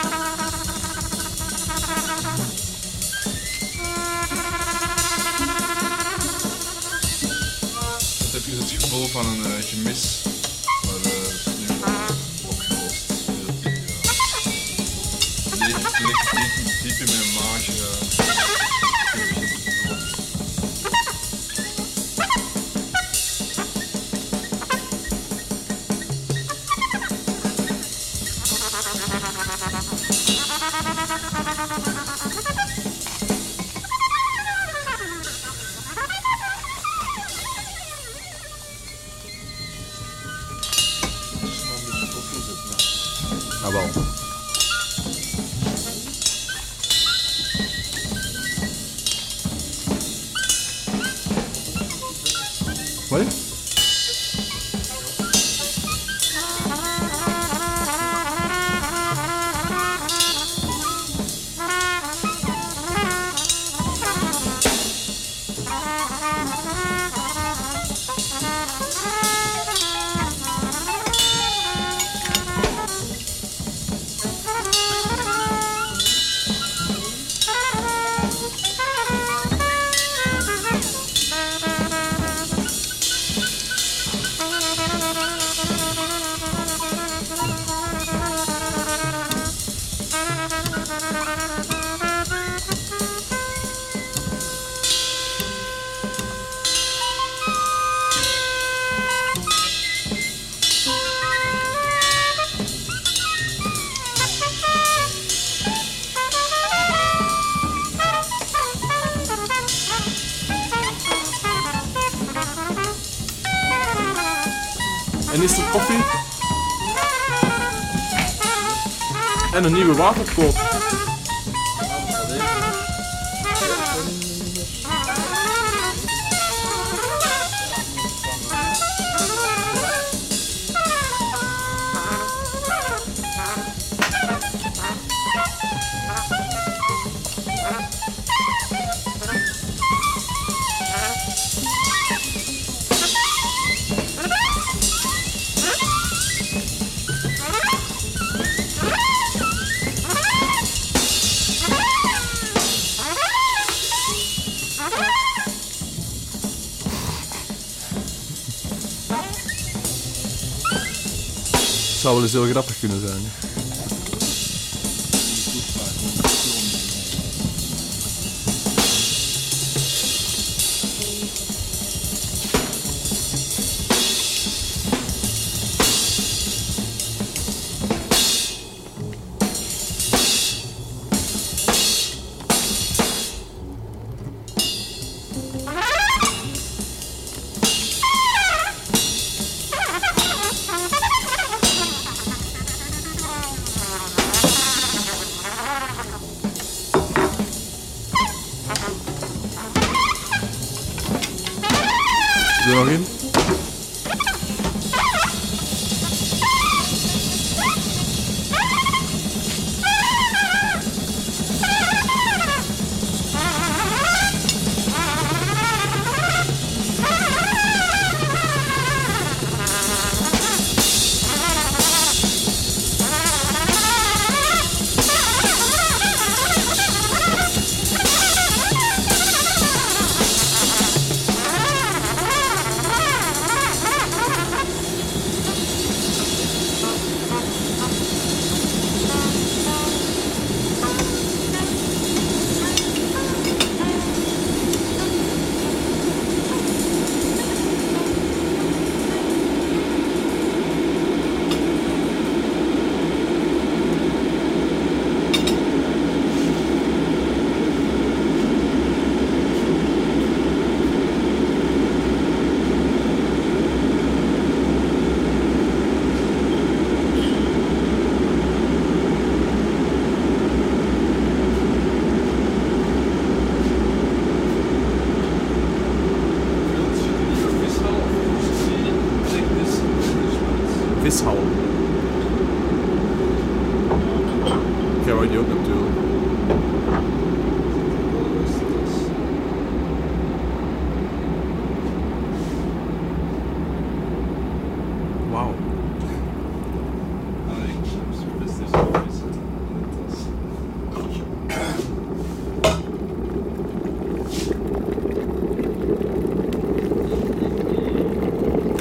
Een
nieuwe waterkoop. Wel eens heel grappig kunnen zijn.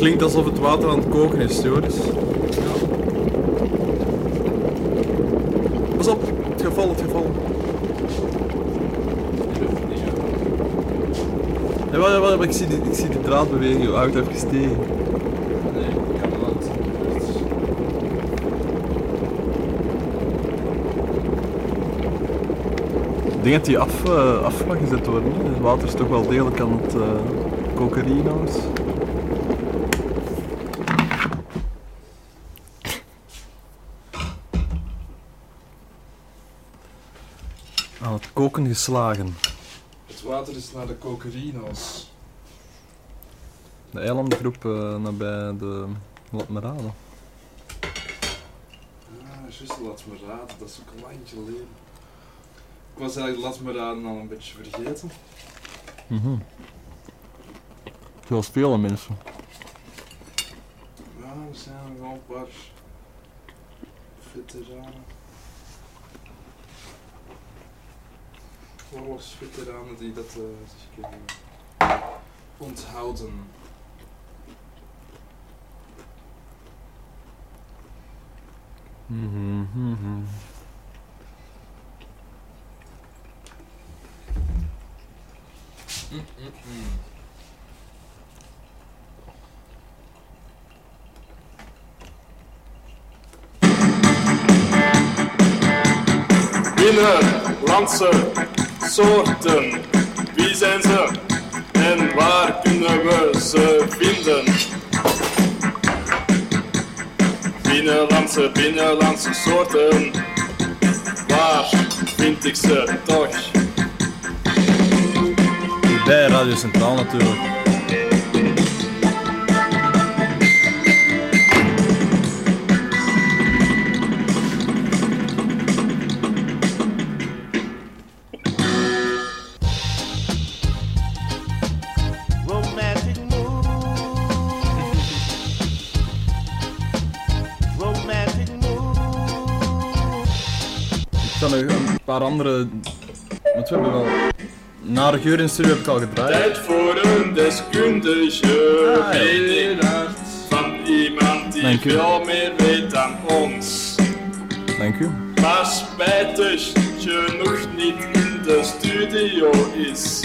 Klinkt alsof het water aan het koken is, Joris. Pas op, het geval, het geval. Ja, wel, ja, wel, ik zie ik zie die draad bewegen. Houd even tegen.
Nee, kan wel.
Ik denk dat die af, eh, af mag gezet worden. Het water is toch wel degelijk aan het uh, cocarino's. Aan geslagen.
Het water is naar de cocarino's.
De eilandengroep eh, nabij de Latmerade.
Ah, juist, laat me raden. Dat is ook een landje geleden. Ik was eigenlijk laat me raden al een beetje vergeten.
Mhm. Zoals vele mensen.
Ja, er zijn er wel een paar veteranen. Oorlogsveteranen die dat eh, zich kunnen onthouden.
Mhm, mhm.
Mm, mm, mm.
Binnenlandse soorten, wie zijn ze en waar kunnen we ze vinden? Binnenlandse, binnenlandse soorten, waar vind ik ze toch?
Bij Radio Centraal natuurlijk. Ik zal nog een paar andere... Want we hebben wel... Nare geur in de studio heb ik al gedraaid.
Tijd voor een deskundige
Ah, ja.
van iemand die
Dank u.
veel meer weet dan ons.
Dank u.
Maar spijtig genoeg niet in de studio is.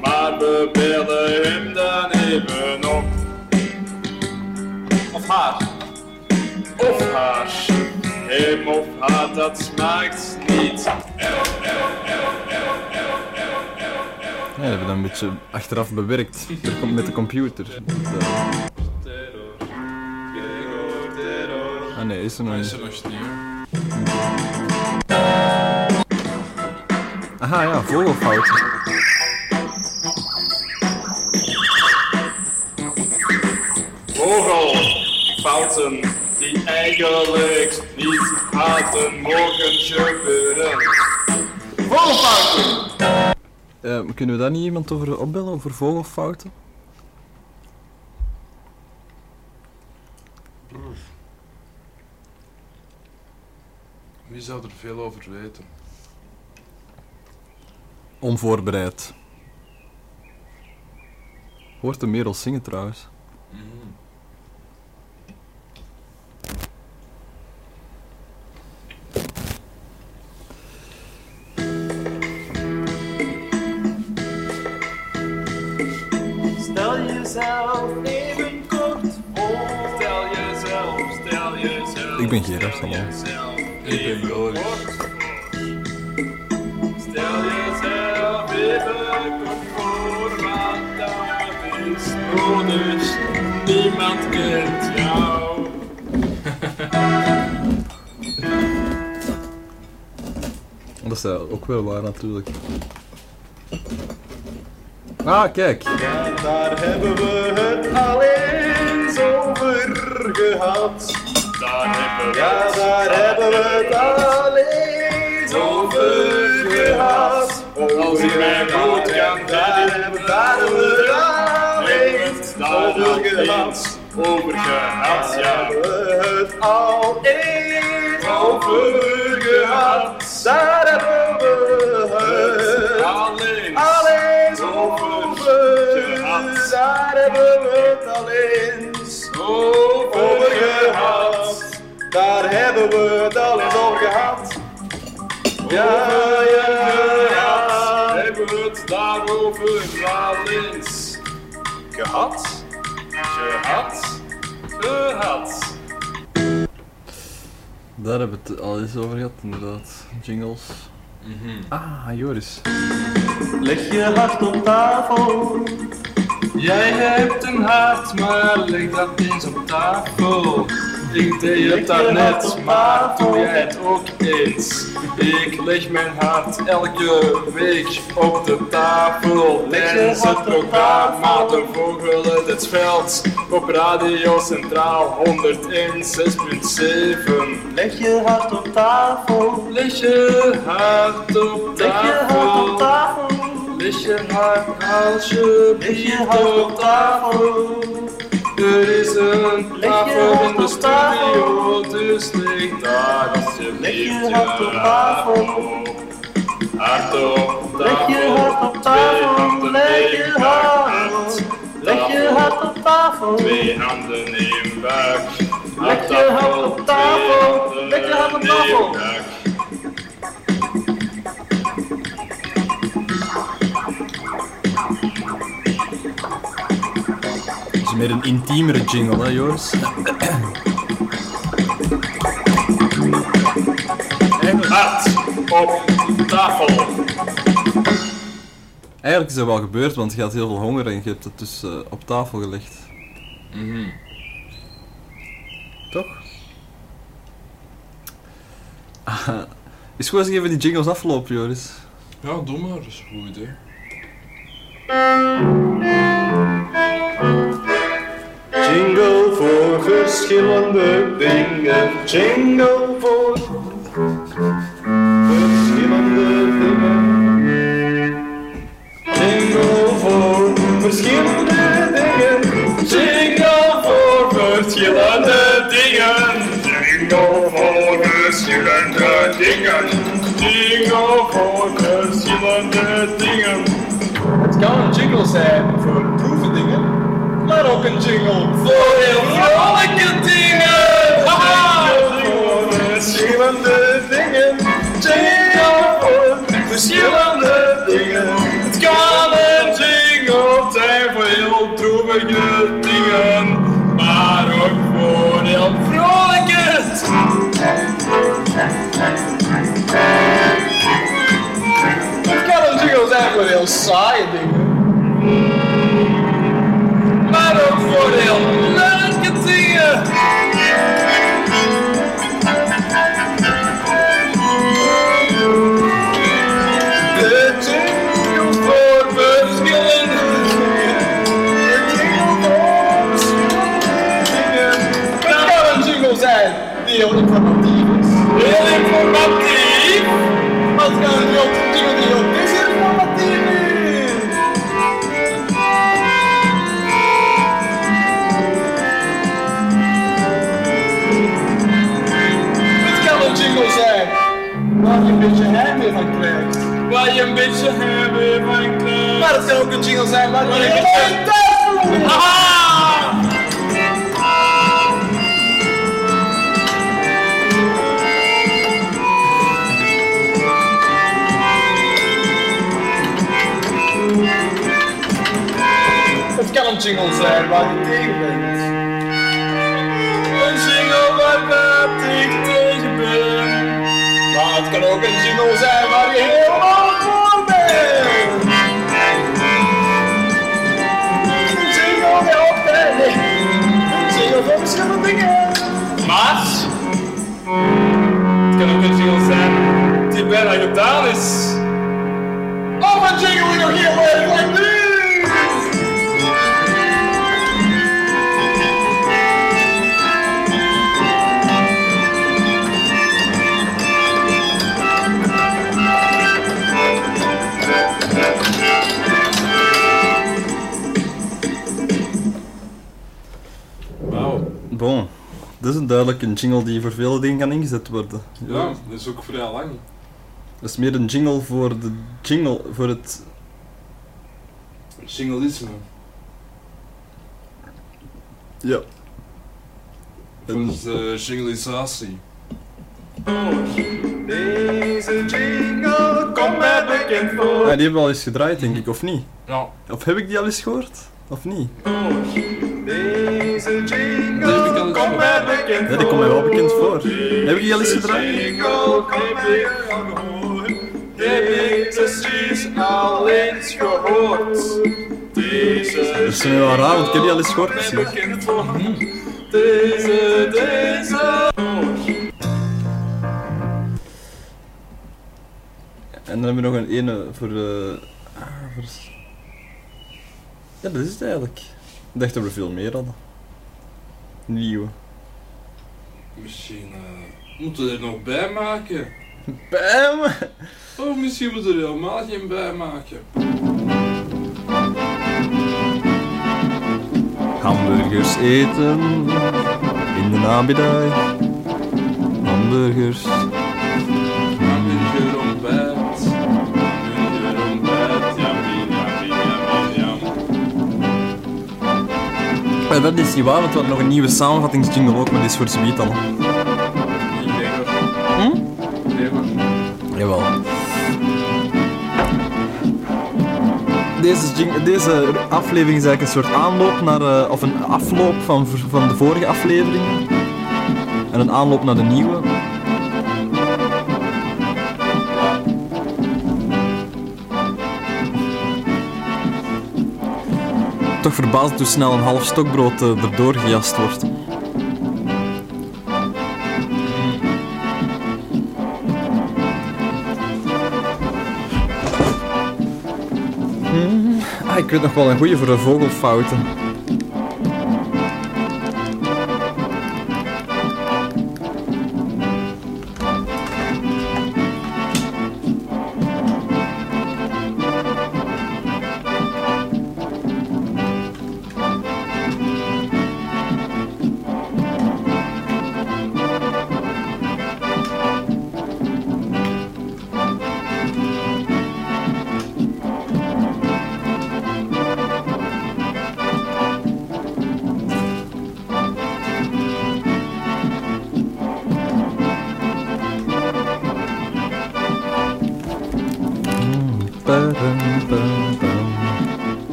Maar we bellen hem dan even op. Of haar. Of haar. Hem of haar, dat smaakt niet.
Ja, we hebben dat een beetje achteraf bewerkt. Er komt met de computer. Dat, Ah nee, is er nog niet.
is er nog niet, hoor.
Aha, ja, vogelfouten.
Vogelfouten die eigenlijk niet hadden mogen gebeuren. Vogelfouten!
Eh, kunnen we daar niet iemand over opbellen, over vogelfouten?
Wie zou er veel over weten?
Onvoorbereid. Hoort de merel zingen trouwens.
Stel jezelf even kort voor.
Stel jezelf, stel jezelf.
Ik ben Gerard, hallo.
Ik ben Joris.
Stel jezelf even kort voor, want dat is nodig. Niemand kent jou.
Dat is eh, ook wel waar natuurlijk. Ah, kijk.
Daar hebben we het al eens over
gehad.
Daar hebben we
Ja, daar hebben we het al eens over gehad.
Als ik mij goed kan
daar hebben we daar hebben we het al eens over gehad.
over gehad, ja.
Daar hebben we het al eens over gehad. Daar hebben we het al eens over Daar hebben we het al eens over gehad. Daar hebben we het al eens over gehad. Ja, ja, ja.
Hebben we het daarover al eens
Gehad?
gehad? Gehad.
Daar hebben we het al eens over gehad, inderdaad. Jingles. Ah, Joris.
Leg je hart op tafel.
Jij hebt een hart, maar leg dat eens op tafel. Ik deed het daarnet, maar doe jij het ook eens? Ik leg mijn hart elke week op de tafel. Tijdens het programma De Vogel het Veld op Radio Centraal 101.6.7.
Leg je hart op tafel.
Leg je hart op
Leg je hart op
tafel. Leg je hart alsjeblieft
Leg je hart op tafel.
Er is een tafel in de studio, dus leg daar alsjeblieft
je hart op tafel.
Hart op tafel.
Leg je hart op tafel. Leg je hart. Leg je hart op tafel.
Twee handen in buik.
Leg je hart op tafel. Leg je hart op tafel.
Het is meer een intiemere jingle, hè, Joris?
Hart op tafel.
Eigenlijk is dat wel gebeurd, want je had heel veel honger en je hebt het dus eh, op tafel gelegd. Toch? Ah, is goed als ik even die jingles afloop, Joris.
Ja, doe maar, dat is goed idee.
Jingle voor verschillende dingen. Jingle voor verschillende dingen. Jingle voor verschillende dingen.
Jingle voor verschillende dingen. Jingle voor verschillende dingen. Jingle voor verschillende dingen.
Het kan een jingle zijn voor proevendingen, maar ook een jingle voor heel vrolijke dingen. Haha!
Verschillende dingen. Jingle voor verschillende dingen.
Het kan een jingle zijn voor heel droevige dingen, maar ook voor heel vrolijke.
Het kan een jingle zijn voor heel saaie dingen,
maar ook voor heel leuke dingen.
De jingle voor
Maar het kan een jingle zijn waar je! Het kan een jingle zijn waar tegen bent.
Een jingle waar ik tegen ben.
Maar het kan ook een jingle zijn waar je
ik ben aan gedaan is.
Oh, Jingle we nog hier, you Bon,
dat is een duidelijke jingle die voor veel dingen kan ingezet worden.
Ja, dat is ook vrij lang.
Dat is meer een jingle voor de jingle, voor het...
Singleisme.
Ja.
Voor de jingleisatie.
Deze jingle komt mij bekend voor.
Ah, die hebben we al eens gedraaid, denk ik, of niet?
Ja.
Of heb ik die al eens gehoord? Of niet?
Deze jingle komt mij bekend voor.
Ja, die komt mij wel bekend voor. Heb ik die al eens gedraaid?
Heb ik precies al eens gehoord. Deze
Dat is nu wel raar, want ik heb die al eens gehoord.
Deze, deze.
En dan hebben we nog een ene voor de... ah, voor... Ja, dat is het eigenlijk. Ik dacht dat we veel meer hadden. Nieuwe.
Misschien eh, moeten we er nog bij maken.
Bij me?
Oh, misschien moeten we er helemaal geen bij maken.
Hamburgers eten in de namiddag. Hamburgers.
Hamburger ontbijt. Hamburger ontbijt.
Maar dat is niet waar, want we hadden nog een nieuwe samenvattingsjingle ook, maar die is voor zoiets dan. Deze, deze aflevering is eigenlijk een soort aanloop naar, eh, of een afloop van, van de vorige afleveringen. En een aanloop naar de nieuwe. Toch verbaasd hoe snel een half stokbrood eh, erdoor gejast wordt. Weet nog wel een goeie voor de vogelfouten.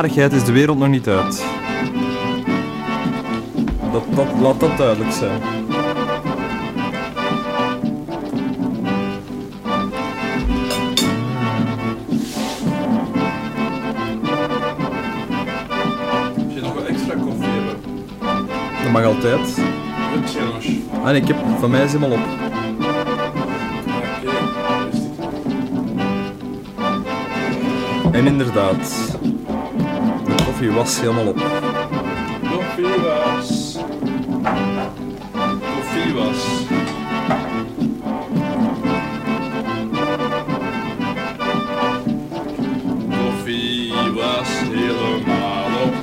Narigheid is de wereld nog niet uit. Dat, dat, laat dat duidelijk zijn.
Als je nog wat extra koffie hebben.
Dat mag altijd.
Goed, jongens.
Ah, nee, ik heb, van mij is helemaal op. En inderdaad, de koffie was helemaal op.
Koffie was. Koffie was. Koffie was helemaal op.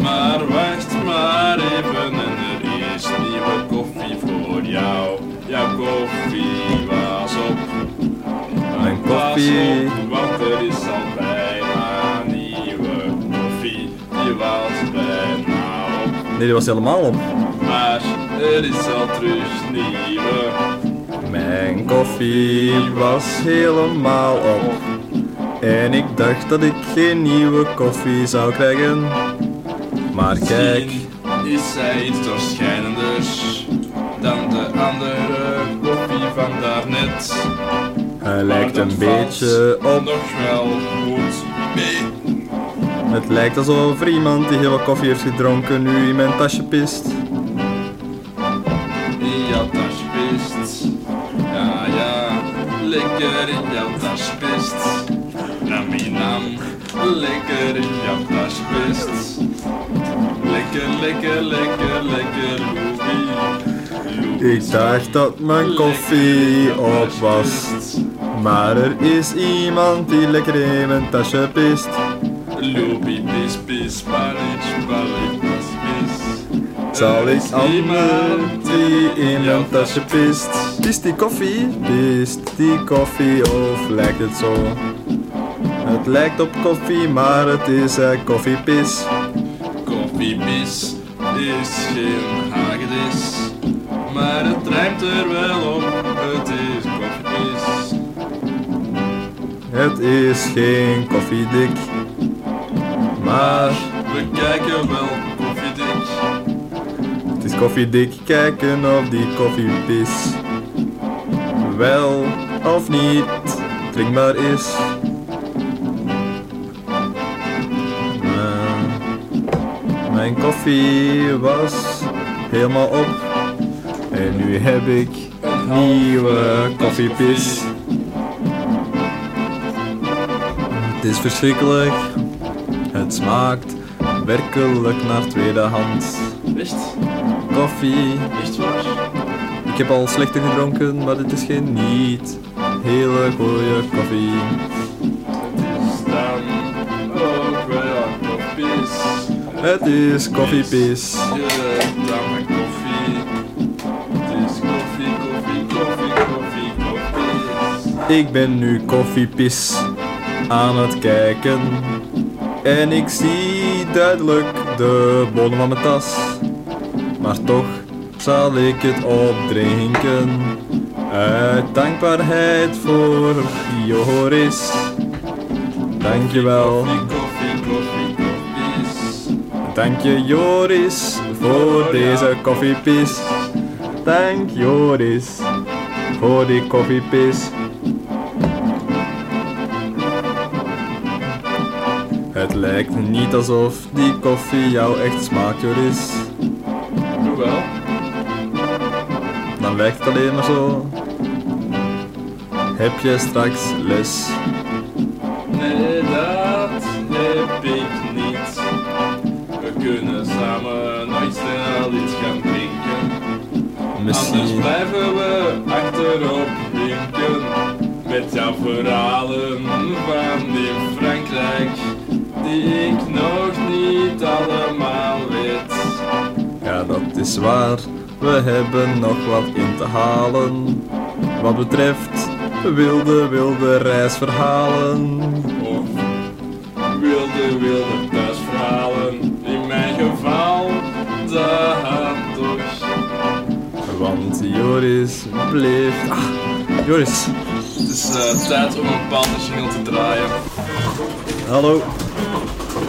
Maar wacht maar even en er is nieuwe koffie voor jou. Jouw koffie
Nee, die was helemaal op.
Maar er is al terug nieuwe.
Mijn koffie was helemaal op. En ik dacht dat ik geen nieuwe koffie zou krijgen. Maar kijk,
Misschien is zij iets doorschijnenders dan de andere koffie van daarnet.
hij lijkt een beetje op.
Nog wel goed mee.
Het lijkt alsof er iemand die heel wat koffie heeft gedronken nu in mijn tasje pist.
In jouw tas pist. Ja, ja, lekker in jouw tas pist. Nami nam. lekker in jouw tasje pist. Lekker, lekker, lekker, lekker.
Ik dacht dat mijn koffie op was. Maar er is iemand die lekker in mijn tasje pist.
Louis, pis, pis, palic, palic, pis.
Zal ik iemand die in mijn tasje pist? Pist die koffie? Pist die koffie of lijkt het zo? Het lijkt op koffie, maar het is eh, koffiepis.
Koffiepis is geen hagedis, maar het rijmt er wel op. Het is koffiepis.
Het is geen koffiedik, maar
We kijken wel koffiedik.
het is koffiedik kijken of die koffiepis wel of niet drinkbaar is. Mijn koffie was helemaal op en nu heb ik nieuwe koffiepis. Het is verschrikkelijk. Smaakt werkelijk naar tweedehand.
Echt?
Koffie.
Echt waar?
Ik heb al slechter gedronken, maar dit is geen niet hele goede koffie.
Het is dan ook wel koffiepis.
Het is
mijn koffie. Het is koffie, koffie, koffie, koffie, koffie.
Ik ben nu koffiepis aan het kijken. En ik zie duidelijk de bodem van mijn tas. Maar toch zal ik het opdrinken. Uit dankbaarheid voor Joris. Dankjewel. Dank je Joris voor deze koffiepis. Dank Joris voor die koffiepis. Lijkt niet alsof die koffie jou echt smaakt, Joris.
Hoewel.
Dan lijkt het alleen maar zo. Heb je straks les?
Nee, dat heb ik niet. We kunnen samen nooit snel iets gaan drinken. Anders
Misschien.
blijven we achterop winken. Met jouw verhalen van in Frankrijk. Die ik nog niet allemaal weet.
Ja, dat is waar. We hebben nog wat in te halen. Wat betreft wilde, wilde reisverhalen.
Of wilde, wilde thuisverhalen. In mijn geval, dat toch.
Want Joris bleef. Ah, Joris.
Het is eh, tijd om een bepaalde jingle te draaien.
Hallo.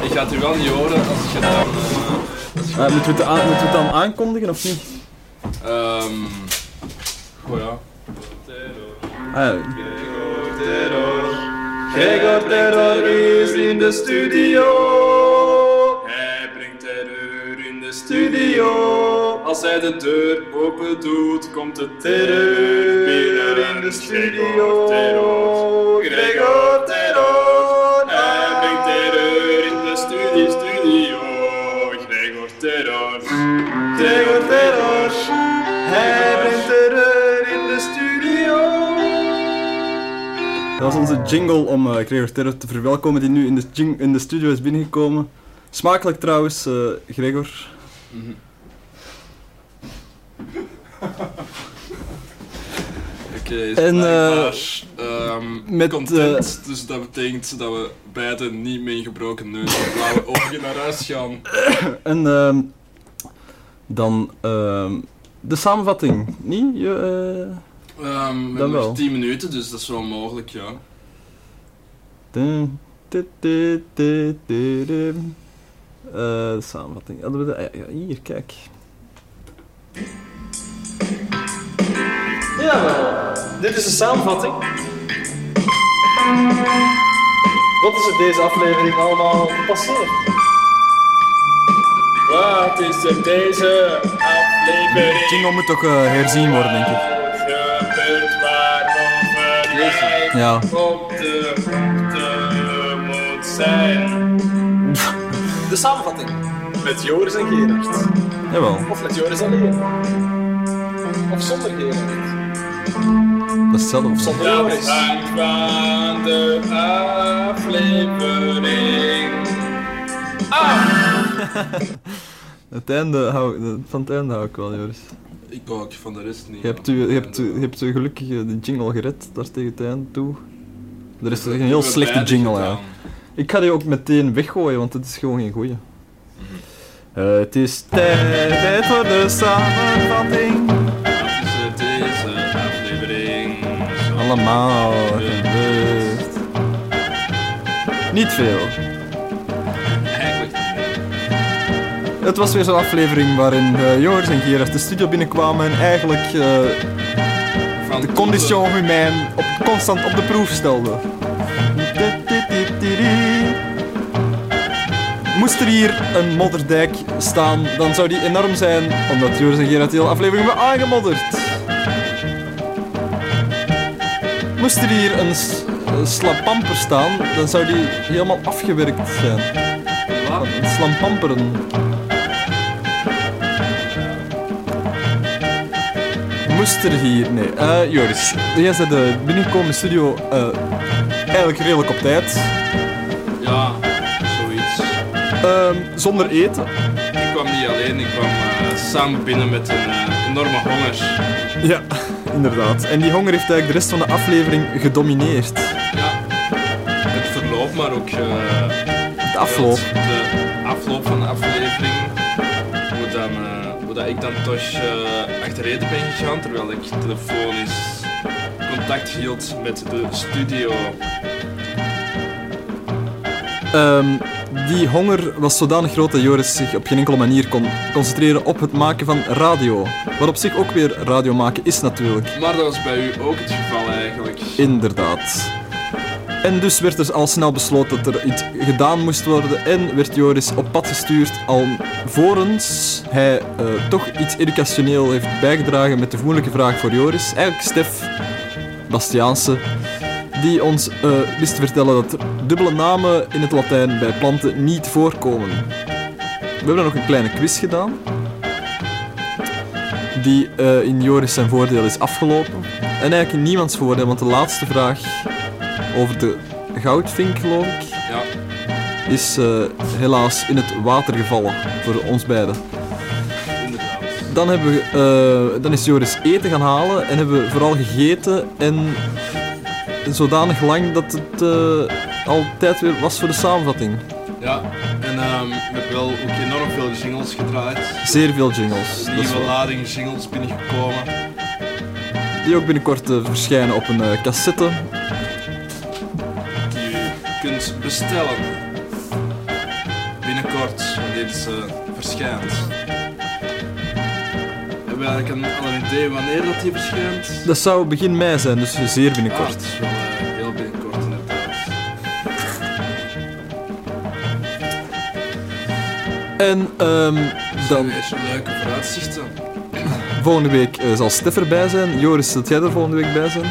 Ik ga het u wel niet horen als je dan... eh,
Ah, moeten, we het moeten we het dan aankondigen of niet?
Ehm. oh ja.
Ah, ja.
Gregor Terror is in de studio. Hij brengt terreur in de studio. Als hij de deur open doet, komt de terreur binnen in de studio. Gregor Terror,
Dat was onze jingle om eh Gregor Terror te verwelkomen, die nu in de, in de studio is binnengekomen. Smakelijk trouwens, eh, Gregor.
Oké,
En,
en
eh,
ehm
met,
content, dus dat betekent dat we beiden niet met een gebroken neus en blauwe ogen naar huis gaan.
En ehm, dan ehm, de samenvatting, niet? Je,
Ehm we
Dan
hebben
wel.
nog 10 minuten, dus dat is wel mogelijk, ja.
Dun, dit. Eh, de samenvatting. Hadden we de, ja, ja, hier, kijk.
Jawel, dit is de samenvatting. Wat is er deze aflevering allemaal gepasseerd?
Wat is er deze aflevering?
De jingle moet toch eh, herzien worden, denk ik. Ja.
op de hoogte moet
zijn. De samenvatting. Met Joris en Gerard.
Jawel.
Of met Joris alleen. Of zonder Gerard.
Dat is hetzelfde.
Zonder
Dat
Joris.
hangt van de aflevering. Ah!
Het einde hou, van het einde hou ik wel, Joris.
Ik ook, van de rest niet.
Je hebt, u, je hebt, u- je hebt u gelukkig eh, de jingle gered, daar tegen het einde toe. Er is een heel slechte jingle, ja. Ik ga die ook meteen weggooien, want het is gewoon geen goeie. Eh, het is tijd, tijd voor de samenvatting.
Is deze aflevering?
Allemaal gebeurd. Niet veel. Het was weer zo'n aflevering waarin eh, Joris en Gerard de studio binnenkwamen en eigenlijk
van
de condition humain op, constant op de proef stelden. Moest er hier een modderdijk staan, dan zou die enorm zijn, omdat Joris en Gerard de hele aflevering hebben aangemodderd. Moest er hier een, s- een slampamper staan, dan zou die helemaal afgewerkt zijn. Een slampamperen. Moest er hier... Nee, eh Joris, jij bent de binnengekomen studio eh, eigenlijk redelijk op tijd.
Ja, zoiets.
Ehm, zonder eten.
Ik kwam niet alleen, ik kwam eh, samen binnen met een eh, enorme honger.
Ja, inderdaad. En die honger heeft eigenlijk de rest van de aflevering gedomineerd.
Ja, het verloop, maar ook eh,
De afloop.
de afloop van de aflevering. Ik dan toch eh achteruit ben gegaan, terwijl ik telefonisch contact hield met de studio.
Ehm, die honger was zodanig groot dat Joris zich op geen enkele manier kon concentreren op het maken van radio. Wat op zich ook weer radio maken is natuurlijk.
Maar dat was bij u ook het geval eigenlijk.
Inderdaad. En dus werd er al snel besloten dat er iets gedaan moest worden en werd Joris op pad gestuurd alvorens hij eh, toch iets educationeel heeft bijgedragen met de vermoedelijke vraag voor Joris. Eigenlijk Stef Bastiaanse, die ons eh, wist te vertellen dat dubbele namen in het Latijn bij planten niet voorkomen. We hebben nog een kleine quiz gedaan, die eh, in Joris zijn voordeel is afgelopen. En eigenlijk in niemands voordeel, want de laatste vraag over de goudvink, geloof ik,
Ja.
is eh, helaas in het water gevallen voor ons beiden. Dan, hebben we, eh, dan is Joris eten gaan halen en hebben we vooral gegeten en zodanig lang dat het eh, al tijd weer was voor de samenvatting.
Ja, en ehm ik heb wel ook enorm veel jingles gedraaid.
Zeer veel jingles.
Nieuwe lading jingles binnengekomen.
Die ook binnenkort verschijnen op een cassette.
Kunt bestellen. Binnenkort, wanneer deze verschijnt. Hebben we eigenlijk een, al een idee wanneer dat die verschijnt?
Dat zou begin mei zijn, dus zeer
Ah,
binnenkort.
het is wel eh, heel binnenkort inderdaad.
En ehm, dan
Weer leuke vooruitzichten.
volgende week eh, zal Stef erbij zijn. Joris, zult jij er volgende week bij zijn?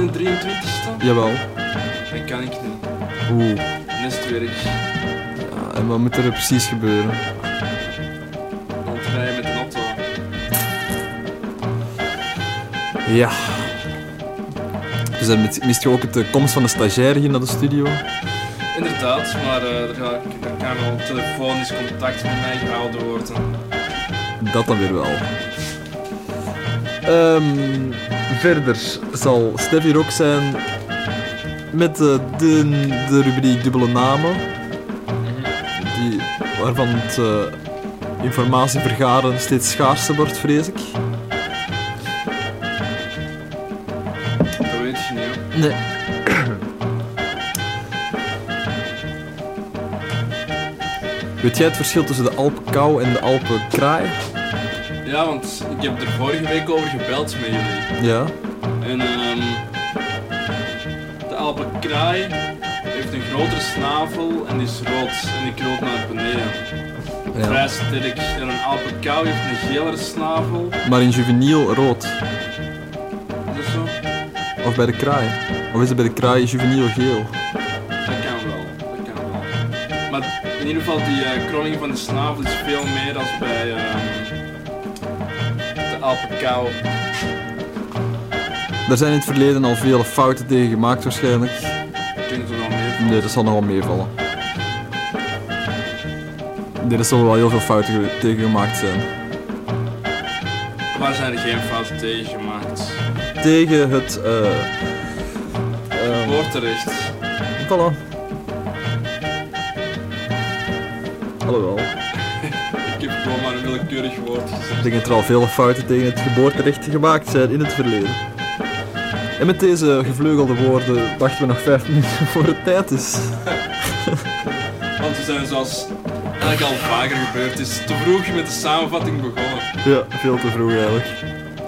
Niet een 23ste?
Jawel.
Dat kan ik niet.
Oeh.
Nestwerk.
Ja, en wat moet er precies gebeuren?
Rondrijden met een auto.
Ja. Dus dan mis- mist je ook de komst van de stagiair hier naar de studio.
Inderdaad, maar eh, er, ga, er kan wel telefonisch contact met mij gehouden worden.
Dat dan weer wel. Ehm, verder zal Stef hier ook zijn met eh, de, de rubriek dubbele namen. Die, waarvan het eh, informatievergaren steeds schaarser wordt, vrees ik.
Dat weet je niet. hoor.
Nee. Weet jij het verschil tussen de Alpenkou en de Alpenkraai?
Ja, want ik heb er vorige week over gebeld met jullie.
Ja.
En ehm de Alpenkraai heeft een grotere snavel en is rood en die kroolt naar beneden.
Ja.
Vrij sterk. En een Alpenkou heeft een gelere snavel.
Maar in juveniel rood.
Is dat zo?
Of bij de kraai? Of is het bij de kraai juvenile geel?
Dat kan wel, dat kan wel. Maar in ieder geval, die kroning van de snavel is veel meer dan bij ehm, de Alpenkou.
Daar zijn in het verleden al vele fouten tegen gemaakt waarschijnlijk.
Dat er nog meer
Nee, dat zal nog wel meevallen. Nee, er zullen wel heel veel fouten ge- tegen gemaakt zijn.
Waar zijn er geen fouten tegen gemaakt?
Tegen het... eh ehm,
Woordterecht.
Voilà. Alhoewel,
willekeurig woord
ik denk dat er al vele fouten tegen het geboorterecht gemaakt zijn in het verleden. En met deze gevleugelde woorden wachten we nog vijf minuten voor het tijd is.
Want we zijn zoals eigenlijk al vaker gebeurd is, te vroeg met de samenvatting begonnen.
Ja, veel te vroeg eigenlijk.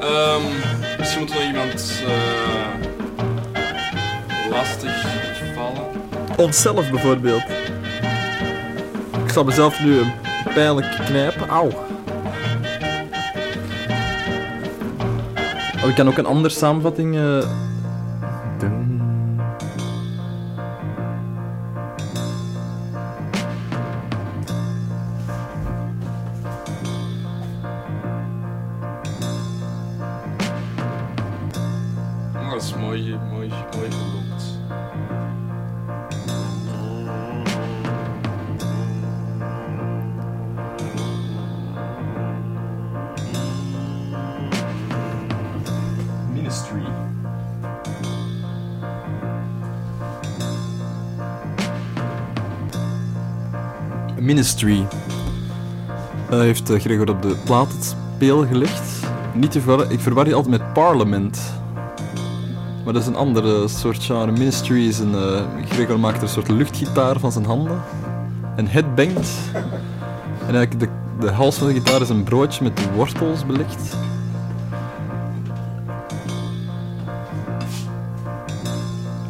Ehm misschien moet er nog iemand eh, lastig vallen.
Onszelf bijvoorbeeld. Ik zal mezelf nu een pijnlijk knijpen. Auw. Oh, ik kan ook een andere samenvatting eh, doen.
Oh, dat is mooi, mooi, mooi gelukt.
Ministry.
Eh, heeft eh, Gregor op de plaat het speel gelegd. Niet te verwarren, ik verwar die altijd met Parliament. Maar dat is een andere soort genre. Ministry is een... eh, Gregor maakt een soort luchtgitaar van zijn handen. En headbangt. En eigenlijk de, de hals van de gitaar is een broodje met wortels belegd.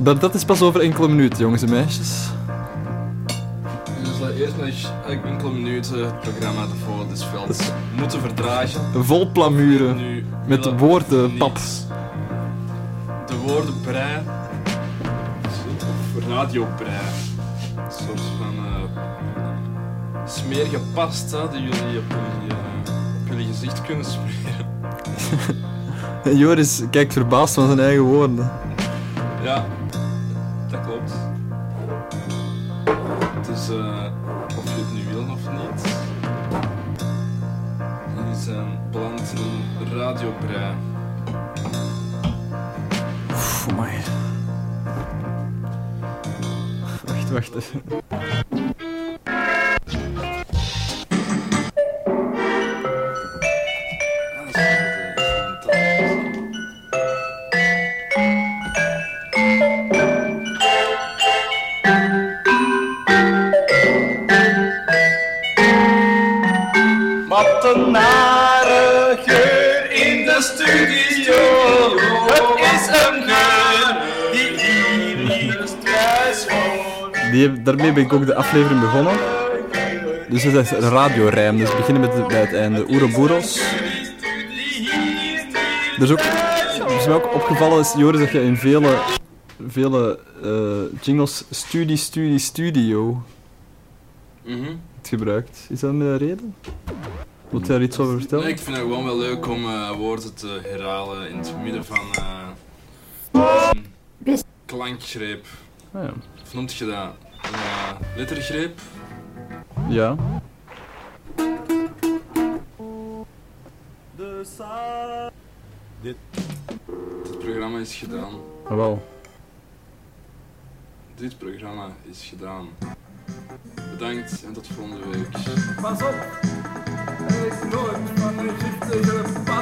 Maar dat is pas over enkele minuten, jongens en meisjes.
Dus laat eerst nog eigenlijk enkele minuten het programma de Volle des Velds moeten verdragen.
Vol plamuren.
Nu
Met
willen
woorden,
niet
pap.
De woorden brei. Of radiobrei. Een soort van eh smerige pasta die jullie op jullie, eh, op jullie gezicht kunnen smeren.
En Joris kijkt verbaasd van zijn eigen woorden.
Ja,
Wacht, wacht. Daarmee ben ik ook de aflevering begonnen. Dus het is een radiorijm, dus we beginnen met het, bij het einde. Ouroboros. Er is ook, wat is mij ook opgevallen is, Joris, dat je in vele, vele eh, jingles studie, studie, studio
Mhm.
hebt gebruikt. Is dat een reden? Wilt jij daar iets over vertellen?
Nee, ik vind het gewoon wel leuk om eh, woorden te herhalen in het midden van eh een klankgreep.
Ah, ja.
Of noemt je dat? Een eh, lettergreep?
Ja.
Dit.
Het programma is gedaan.
Wel.
Dit programma is gedaan. Bedankt en tot volgende week.
Pas op. Nooit van de giftige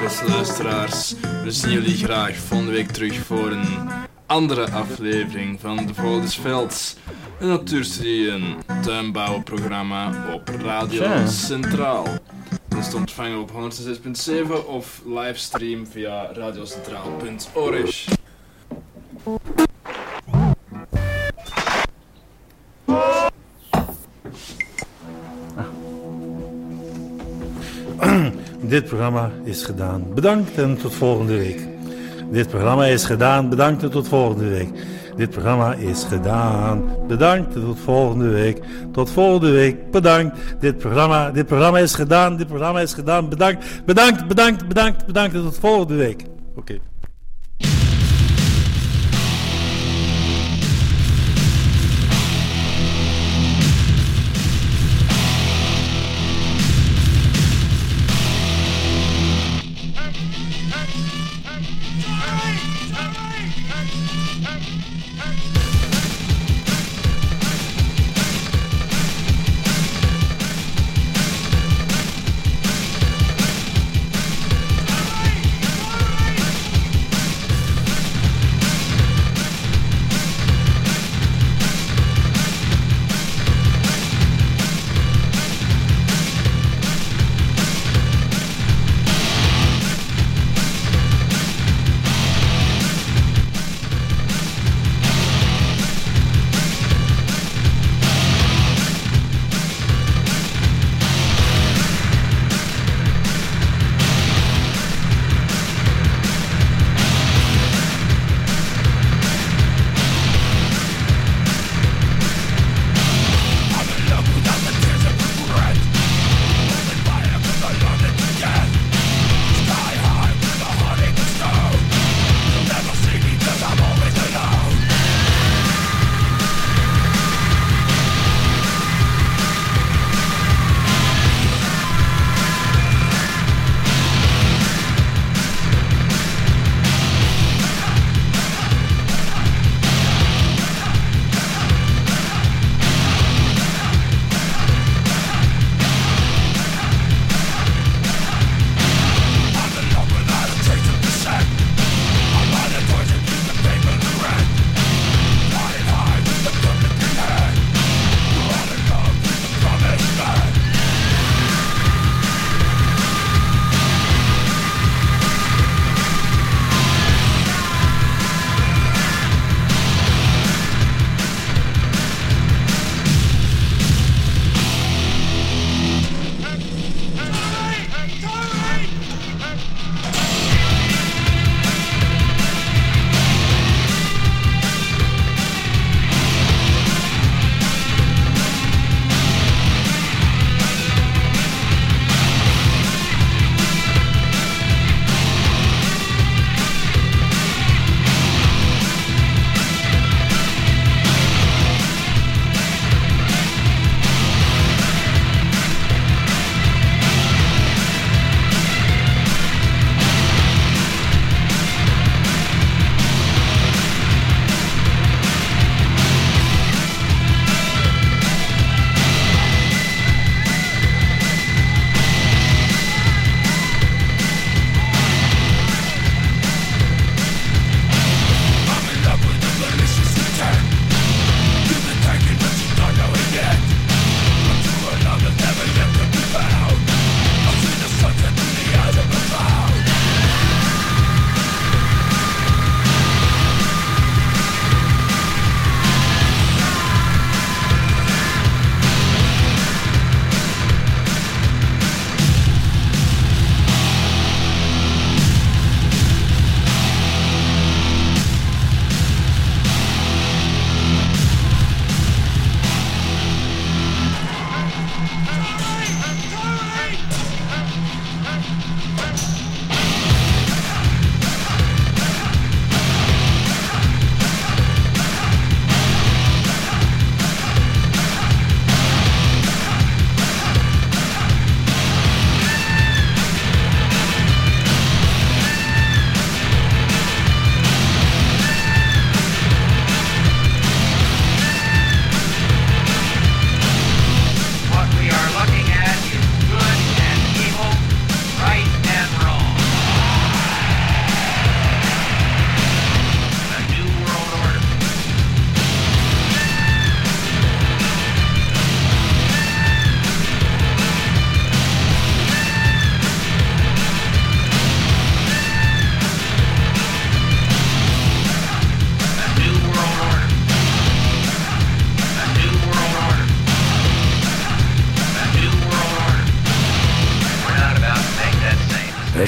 Beste luisteraars, we zien jullie graag volgende week terug voor een andere aflevering van De Velds. Een natuurstudie, een tuinbouwprogramma op Radio
Tja.
Centraal. Dat is te ontvangen op 106.7 of livestream via radiocentraal.org.
Dit programma is gedaan. Bedankt en tot volgende week. Dit programma is gedaan. Bedankt en tot volgende week. Dit programma is gedaan. Bedankt tot volgende week. Tot volgende week. Bedankt. Dit programma, dit programma is gedaan. Dit programma is gedaan. Bedankt. Bedankt, bedankt, bedankt, bedankt tot volgende week. Oké.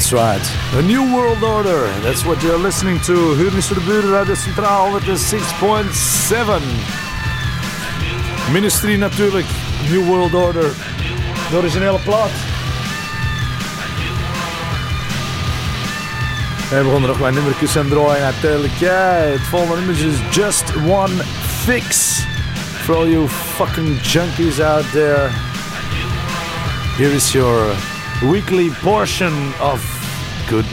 That's right. A New World Order. That's what you're listening to. Huurnis voor de buren, Radio Centraal 106.7. Ministry natuurlijk. New World Order. De originele plaat. We begonnen er nog wat nummertjes aan draaien natuurlijk. Ja, het volgende nummer is Just One Fix. For all you fucking junkies out there. Here is your weekly portion of good